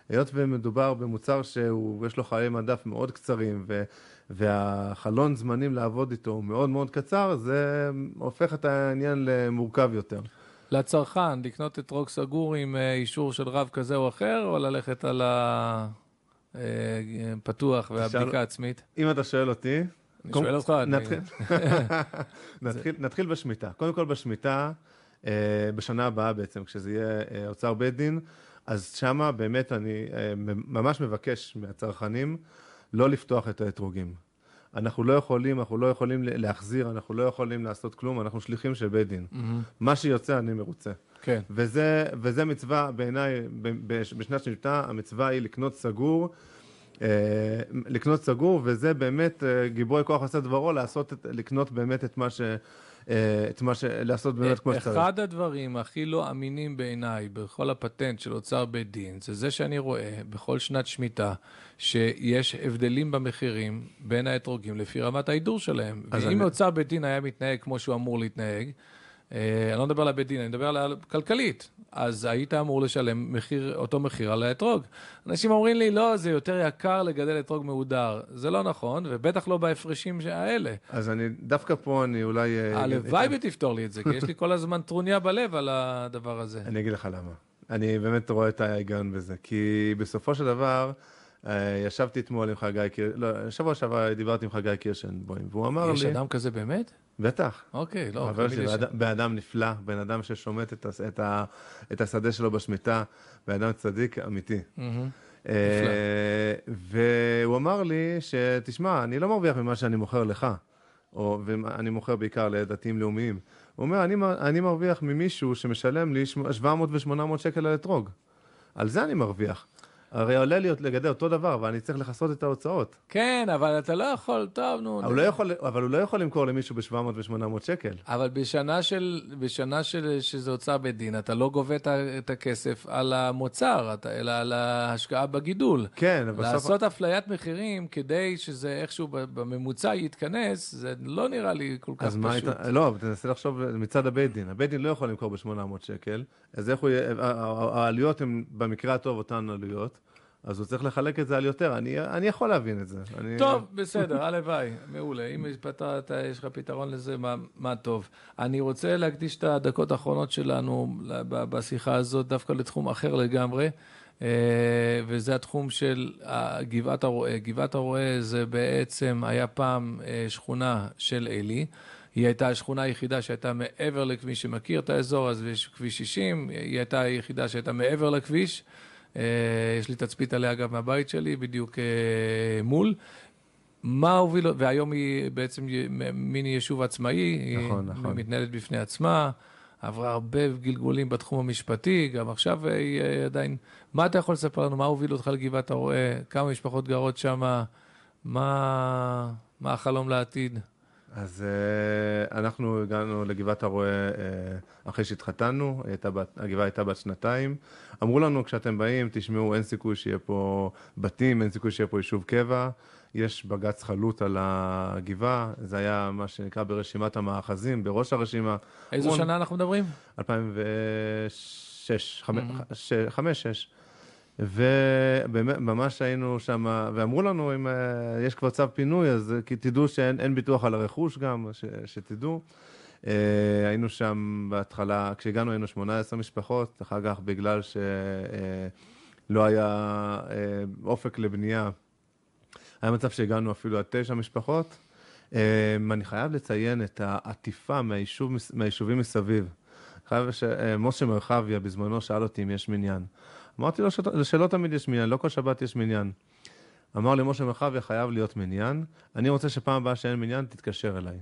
Speaker 2: היות ומדובר במוצר שיש לו חיי מדף מאוד קצרים, ו, והחלון זמנים לעבוד איתו הוא מאוד מאוד קצר, זה הופך את העניין למורכב יותר.
Speaker 1: לצרכן, לקנות אתרוג סגור עם אה, אישור של רב כזה או אחר, או ללכת על הפתוח והבדיקה העצמית?
Speaker 2: אם אתה שואל אותי,
Speaker 1: אני
Speaker 2: קודם-
Speaker 1: שואל אותך,
Speaker 2: נתחיל, נתחיל, נתחיל בשמיטה. קודם כל בשמיטה, אה, בשנה הבאה בעצם, כשזה יהיה אה, אוצר בית דין, אז שמה באמת אני אה, ממש מבקש מהצרכנים לא לפתוח את האתרוגים. אנחנו לא יכולים, אנחנו לא יכולים להחזיר, אנחנו לא יכולים לעשות כלום, אנחנו שליחים של בית דין.
Speaker 1: מהמם.
Speaker 2: מה שיוצא, אני מרוצה.
Speaker 1: כן.
Speaker 2: וזה, וזה מצווה בעיניי, בשנת שמיטה, המצווה היא לקנות סגור, אה, לקנות סגור, וזה באמת אה, גיבורי כוח עושה דברו, לעשות, את, לקנות באמת את מה ש... אה, את מה ש... לעשות באמת כמו שצריך.
Speaker 1: אחד הדברים הכי לא אמינים בעיניי בכל הפטנט של אוצר בית דין, זה זה שאני רואה בכל שנת שמיטה, שיש הבדלים במחירים בין האתרוגים לפי רמת ההידור שלהם. ואם
Speaker 2: אני-
Speaker 1: אוצר בית דין היה מתנהג כמו שהוא אמור להתנהג, אני לא מדבר על הבית דין, אני מדבר על הכלכלית, אז היית אמור לשלם מחיר, אותו מחיר על האתרוג. אנשים אומרים לי, לא, זה יותר יקר לגדל אתרוג מהודר. זה לא נכון, ובטח לא בהפרשים האלה.
Speaker 2: אז אני, דווקא פה אני אולי... אה,
Speaker 1: הלוואי ותפתור לי את זה, כי יש לי כל הזמן טרוניה בלב על הדבר הזה.
Speaker 2: אני אגיד לך למה. אני באמת רואה את ההיגיון בזה. כי בסופו של דבר, אה, ישבתי אתמול עם חגי, קיר- לא, שבוע שעבר דיברתי עם חגי קירשנבוים, והוא אמר
Speaker 1: יש
Speaker 2: לי...
Speaker 1: אדם כזה באמת?
Speaker 2: בטח.
Speaker 1: אוקיי, לא,
Speaker 2: חבר שלי, בן אדם- נפלא, בן אדם ששומט את, את, ה, את השדה שלו בשמיטה, בן אדם צדיק אמיתי.
Speaker 1: מהמם.
Speaker 2: אה, והוא אמר לי שתשמע, אני לא מרוויח ממה שאני מוכר לך, או, ואני מוכר בעיקר לדתיים לאומיים. הוא אומר, אני, אני מרוויח ממישהו שמשלם לי שמ- 700 ו-800 שקל על אתרוג. על זה אני מרוויח. הרי עולה לי לגדל אותו דבר, אבל אני צריך לכסות את ההוצאות.
Speaker 1: כן, אבל אתה לא יכול, טוב, נו.
Speaker 2: אבל הוא לא יכול, אבל הוא לא יכול למכור למישהו ב-700 ו-800 שקל.
Speaker 1: אבל בשנה של, בשנה של, שזה הוצאה בית דין, אתה לא גובה את הכסף על המוצר, אתה, אלא על ההשקעה בגידול.
Speaker 2: כן, אבל בסוף...
Speaker 1: לעשות אפליית מחירים כדי שזה איכשהו בממוצע יתכנס, זה לא נראה לי כל כך
Speaker 2: אז מה
Speaker 1: פשוט.
Speaker 2: היית... לא, אבל תנסה לחשוב מצד הבית דין. הבית דין לא יכול למכור ב-800 שקל, אז איך הוא יהיה... העלויות הן במקרה הטוב אותן עלויות, אז הוא צריך לחלק את זה על יותר. אני, אני יכול להבין את זה. אני...
Speaker 1: טוב, בסדר, הלוואי, מעולה. אם פתרת, יש לך פתרון לזה, מה, מה טוב. אני רוצה להקדיש את הדקות האחרונות שלנו בשיחה הזאת דווקא לתחום אחר לגמרי. אה, וזה התחום של גבעת הרועה. גבעת הרועה זה בעצם היה פעם אה, שכונה של עלי. היא הייתה השכונה היחידה שהייתה מעבר לכביש, שמכיר את האזור, אז יש כביש 60, היא הייתה היחידה שהייתה מעבר לכביש. אה, יש לי תצפית עליה אגב מהבית שלי, בדיוק מול. מה הוביל, והיום היא בעצם מיני יישוב עצמאי,
Speaker 2: נכון,
Speaker 1: היא
Speaker 2: נכון.
Speaker 1: מתנהלת בפני עצמה. עברה הרבה גלגולים בתחום המשפטי, גם עכשיו היא עדיין... מה אתה יכול לספר לנו? מה הוביל אותך לגבעת הרועה? כמה משפחות גרות שם? מה, מה החלום לעתיד?
Speaker 2: אז uh, אנחנו הגענו לגבעת הרועה uh, אחרי שהתחתנו, הגבעה הייתה בת שנתיים. אמרו לנו, כשאתם באים, תשמעו, אין סיכוי שיהיה פה בתים, אין סיכוי שיהיה פה יישוב קבע. יש בג"ץ חלוט על הגבעה, זה היה מה שנקרא ברשימת המאחזים, בראש הרשימה.
Speaker 1: איזו. שנה אנחנו מדברים?
Speaker 2: 2006, 2005-2006. וממש היינו שם, ואמרו לנו, אם uh, יש כבר צו פינוי, אז כי תדעו שאין ביטוח על הרכוש גם, ש, שתדעו. Uh, היינו שם בהתחלה, כשהגענו היינו 18 משפחות, אחר כך בגלל שלא היה אופק לבנייה, היה מצב שהגענו אפילו עד תשע משפחות. אני חייב לציין את העטיפה מהיישוב, מהיישובים מסביב. חייב שמשה מרחביה בזמנו שאל אותי אם יש מניין. אמרתי לו שלא תמיד יש מניין, לא כל שבת יש מניין. אמר לי, משה מרחביה חייב להיות מניין, אני רוצה שפעם הבאה שאין מניין, תתקשר אליי.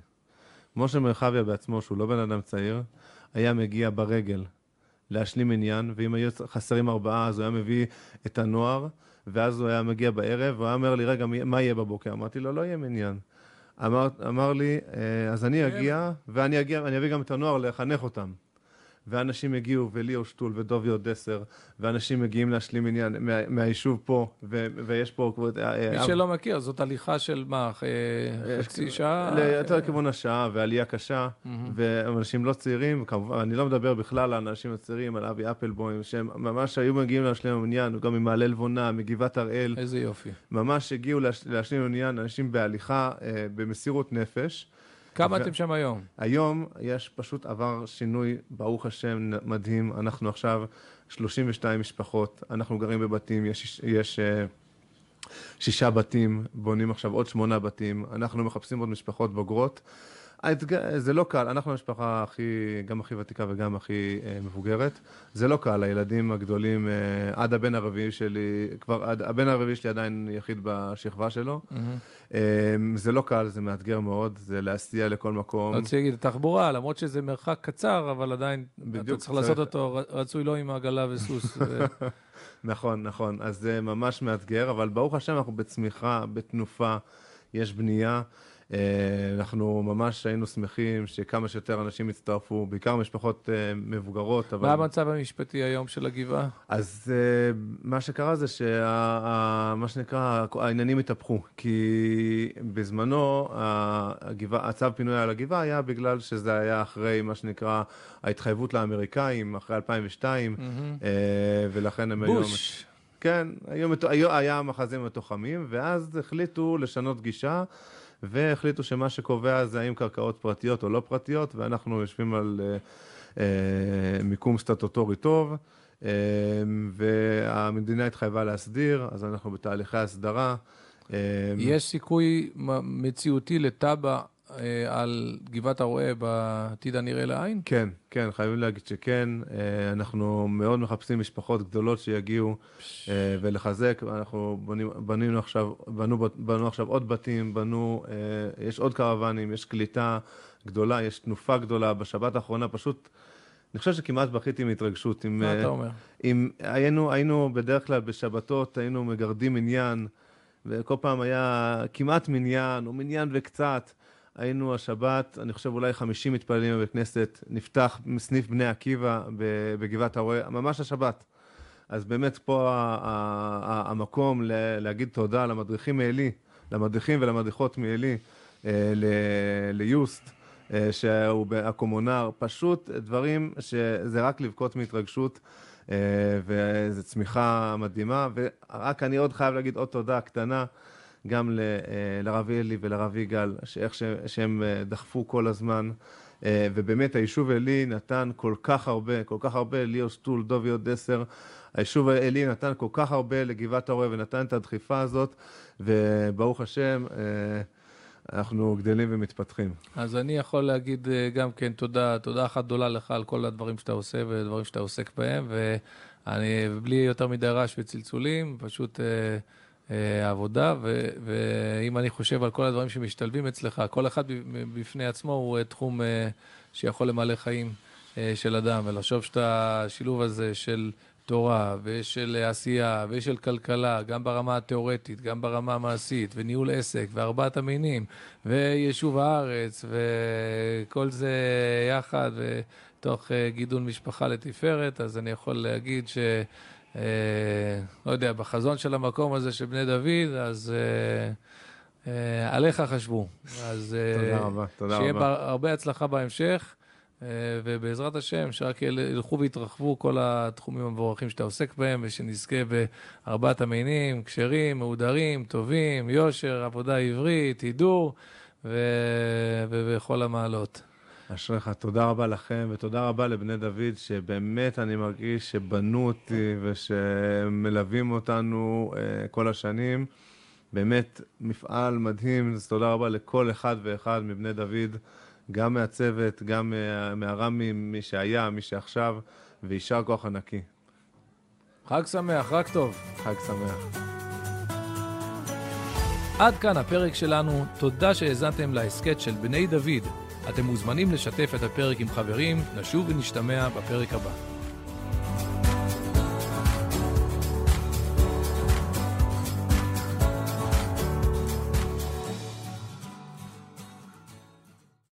Speaker 2: משה מרחביה בעצמו, שהוא לא בן אדם צעיר, היה מגיע ברגל להשלים מניין, ואם היו חסרים ארבעה, אז הוא היה מביא את הנוער, ואז הוא היה מגיע בערב, והוא היה אומר לי, רגע, מה יהיה בבוקר? אמרתי לו, לא יהיה מניין. אמר, אמר לי, אה, אז אני אגיע, ואני אגיע, אני אביא גם את הנוער לחנך אותם. ואנשים הגיעו, וליאור שטול ודובי אודסר, ואנשים מגיעים להשלים עניין מה, מהיישוב פה, ו, ויש פה...
Speaker 1: אה, מי אה, שלא מכיר, זאת הליכה של מה, אה, חצי שעה?
Speaker 2: יותר לכיוון השעה, ועלייה קשה, ואנשים לא צעירים, כמובן, אני לא מדבר בכלל על האנשים הצעירים, על אבי אפלבוים, שהם ממש היו מגיעים להשלים עניין, גם ממעלה לבונה, מגבעת הראל.
Speaker 1: איזה יופי.
Speaker 2: ממש הגיעו להשלים עניין, אנשים בהליכה, במסירות נפש.
Speaker 1: כמה אתם שם היום?
Speaker 2: היום יש פשוט עבר שינוי, ברוך השם, מדהים. אנחנו עכשיו 32 משפחות, אנחנו גרים בבתים, יש, יש uh, שישה בתים, בונים עכשיו עוד שמונה בתים, אנחנו מחפשים עוד משפחות בוגרות. זה לא קל, אנחנו המשפחה הכי, גם הכי ותיקה וגם הכי אה, מבוגרת. זה לא קל, הילדים הגדולים, אה, עד הבן הרביעי שלי, כבר, עד, הבן הרביעי שלי עדיין יחיד בשכבה שלו. Mm-hmm. אה, זה לא קל, זה מאתגר מאוד, זה להסיע לכל מקום.
Speaker 1: רציתי להגיד, תחבורה, למרות שזה מרחק קצר, אבל עדיין, בדיוק, אתה צריך צריך לעשות אותו, רצוי לא עם עגלה וסוס.
Speaker 2: נכון, נכון, אז זה ממש מאתגר, אבל ברוך השם אנחנו בצמיחה, בתנופה, יש בנייה. אה, אנחנו ממש היינו שמחים שכמה שיותר אנשים יצטרפו, בעיקר משפחות אה, מבוגרות.
Speaker 1: אבל... מה המצב המשפטי היום של הגבעה?
Speaker 2: אז אה, מה שקרה זה שמה שנקרא, העניינים התהפכו. כי בזמנו הגבעה, הצו פינוי על הגבעה היה בגלל שזה היה אחרי מה שנקרא ההתחייבות לאמריקאים, אחרי 2002, mm-hmm. ולכן הם
Speaker 1: בוש. היום... בוש.
Speaker 2: כן, היו, היה מחזים מתוחמים, ואז החליטו לשנות גישה. והחליטו שמה שקובע זה האם קרקעות פרטיות או לא פרטיות, ואנחנו יושבים על אה, אה, מיקום סטטוטורי טוב, אה, והמדינה התחייבה להסדיר, אז אנחנו בתהליכי הסדרה.
Speaker 1: יש סיכוי מציאותי לתב"ע אה, על גבעת הרועה בעתיד הנראה לעין?
Speaker 2: כן, כן, חייבים להגיד שכן. אה, אנחנו מאוד מחפשים משפחות גדולות שיגיעו אה, ולחזק. אנחנו בונים, בנינו עכשיו, בנו, בנו עכשיו עוד בתים, בנו, יש עוד קרוונים, יש קליטה גדולה, יש תנופה גדולה. בשבת האחרונה פשוט... אני חושב שכמעט בכיתי מהתרגשות.
Speaker 1: מה אתה אומר?
Speaker 2: אם היינו, היינו בדרך כלל בשבתות, היינו מגרדים מניין, וכל פעם היה כמעט מניין, או מניין וקצת. היינו השבת, אני חושב אולי 50 מתפללים בבית כנסת, נפתח סניף בני עקיבא בגבעת הרועה, ממש השבת. אז באמת פה המקום להגיד תודה למדריכים מעלי, למדריכים ולמדריכות מעלי, ליוסט, אה, שהוא הקומונר, פשוט דברים שזה רק לבכות מהתרגשות. אה, וזו צמיחה מדהימה, ורק אני עוד חייב להגיד עוד תודה קטנה גם לרב אלי ולרב יגאל, שאיך שהם דחפו כל הזמן. ובאמת היישוב עלי נתן כל כך הרבה, כל כך הרבה, ליאור סטול, דובי עוד עשר, היישוב עלי נתן כל כך הרבה לגבעת הרועה ונתן את הדחיפה הזאת, וברוך השם, אנחנו גדלים ומתפתחים.
Speaker 1: אז אני יכול להגיד אה, גם כן תודה, תודה אחת גדולה לך על כל הדברים שאתה עושה ודברים שאתה עוסק בהם, ואני, בלי יותר מדי רעש וצלצולים, פשוט אה, אה, עבודה, ו, ואם אני חושב על כל הדברים שמשתלבים אצלך, כל אחד בפני עצמו הוא אה, תחום אה, שיכול למלא חיים של אדם, ולחשוב שאתה השילוב הזה של... תורה ושל עשייה ושל כלכלה, גם ברמה התיאורטית, גם ברמה המעשית, וניהול עסק, וארבעת המינים, ויישוב הארץ, וכל זה יחד, ותוך גידול משפחה לתפארת, אז אני יכול להגיד ש... אה, לא יודע, בחזון של המקום הזה של בני דוד, אז אה, אה, עליך חשבו.
Speaker 2: אז אה, תודה רבה, תודה
Speaker 1: שיהיה
Speaker 2: רבה.
Speaker 1: שיהיה הרבה הצלחה בהמשך. אה, ובעזרת השם, שרק ילכו ויתרחבו כל התחומים המבורכים שאתה עוסק בהם, ושנזכה בארבעת המינים, כשרים, מהודרים, טובים, יושר, עבודה עברית, הידור, ובכל המעלות.
Speaker 2: אשריך, תודה רבה לכם, ותודה רבה לבני דוד, שבאמת אני מרגיש שבנו אותי ושמלווים אותנו uh, כל השנים. באמת מפעל מדהים, אז תודה רבה לכל אחד ואחד מבני דוד. גם מהצוות, גם מהר"מים, מי שהיה, מי שעכשיו, ויישר כוח ענקי.
Speaker 1: חג שמח, רק טוב.
Speaker 2: חג שמח.
Speaker 1: עד כאן הפרק שלנו, תודה שהאזנתם להסכת של בני דוד. אתם מוזמנים לשתף את הפרק עם חברים, נשוב ונשתמע בפרק הבא.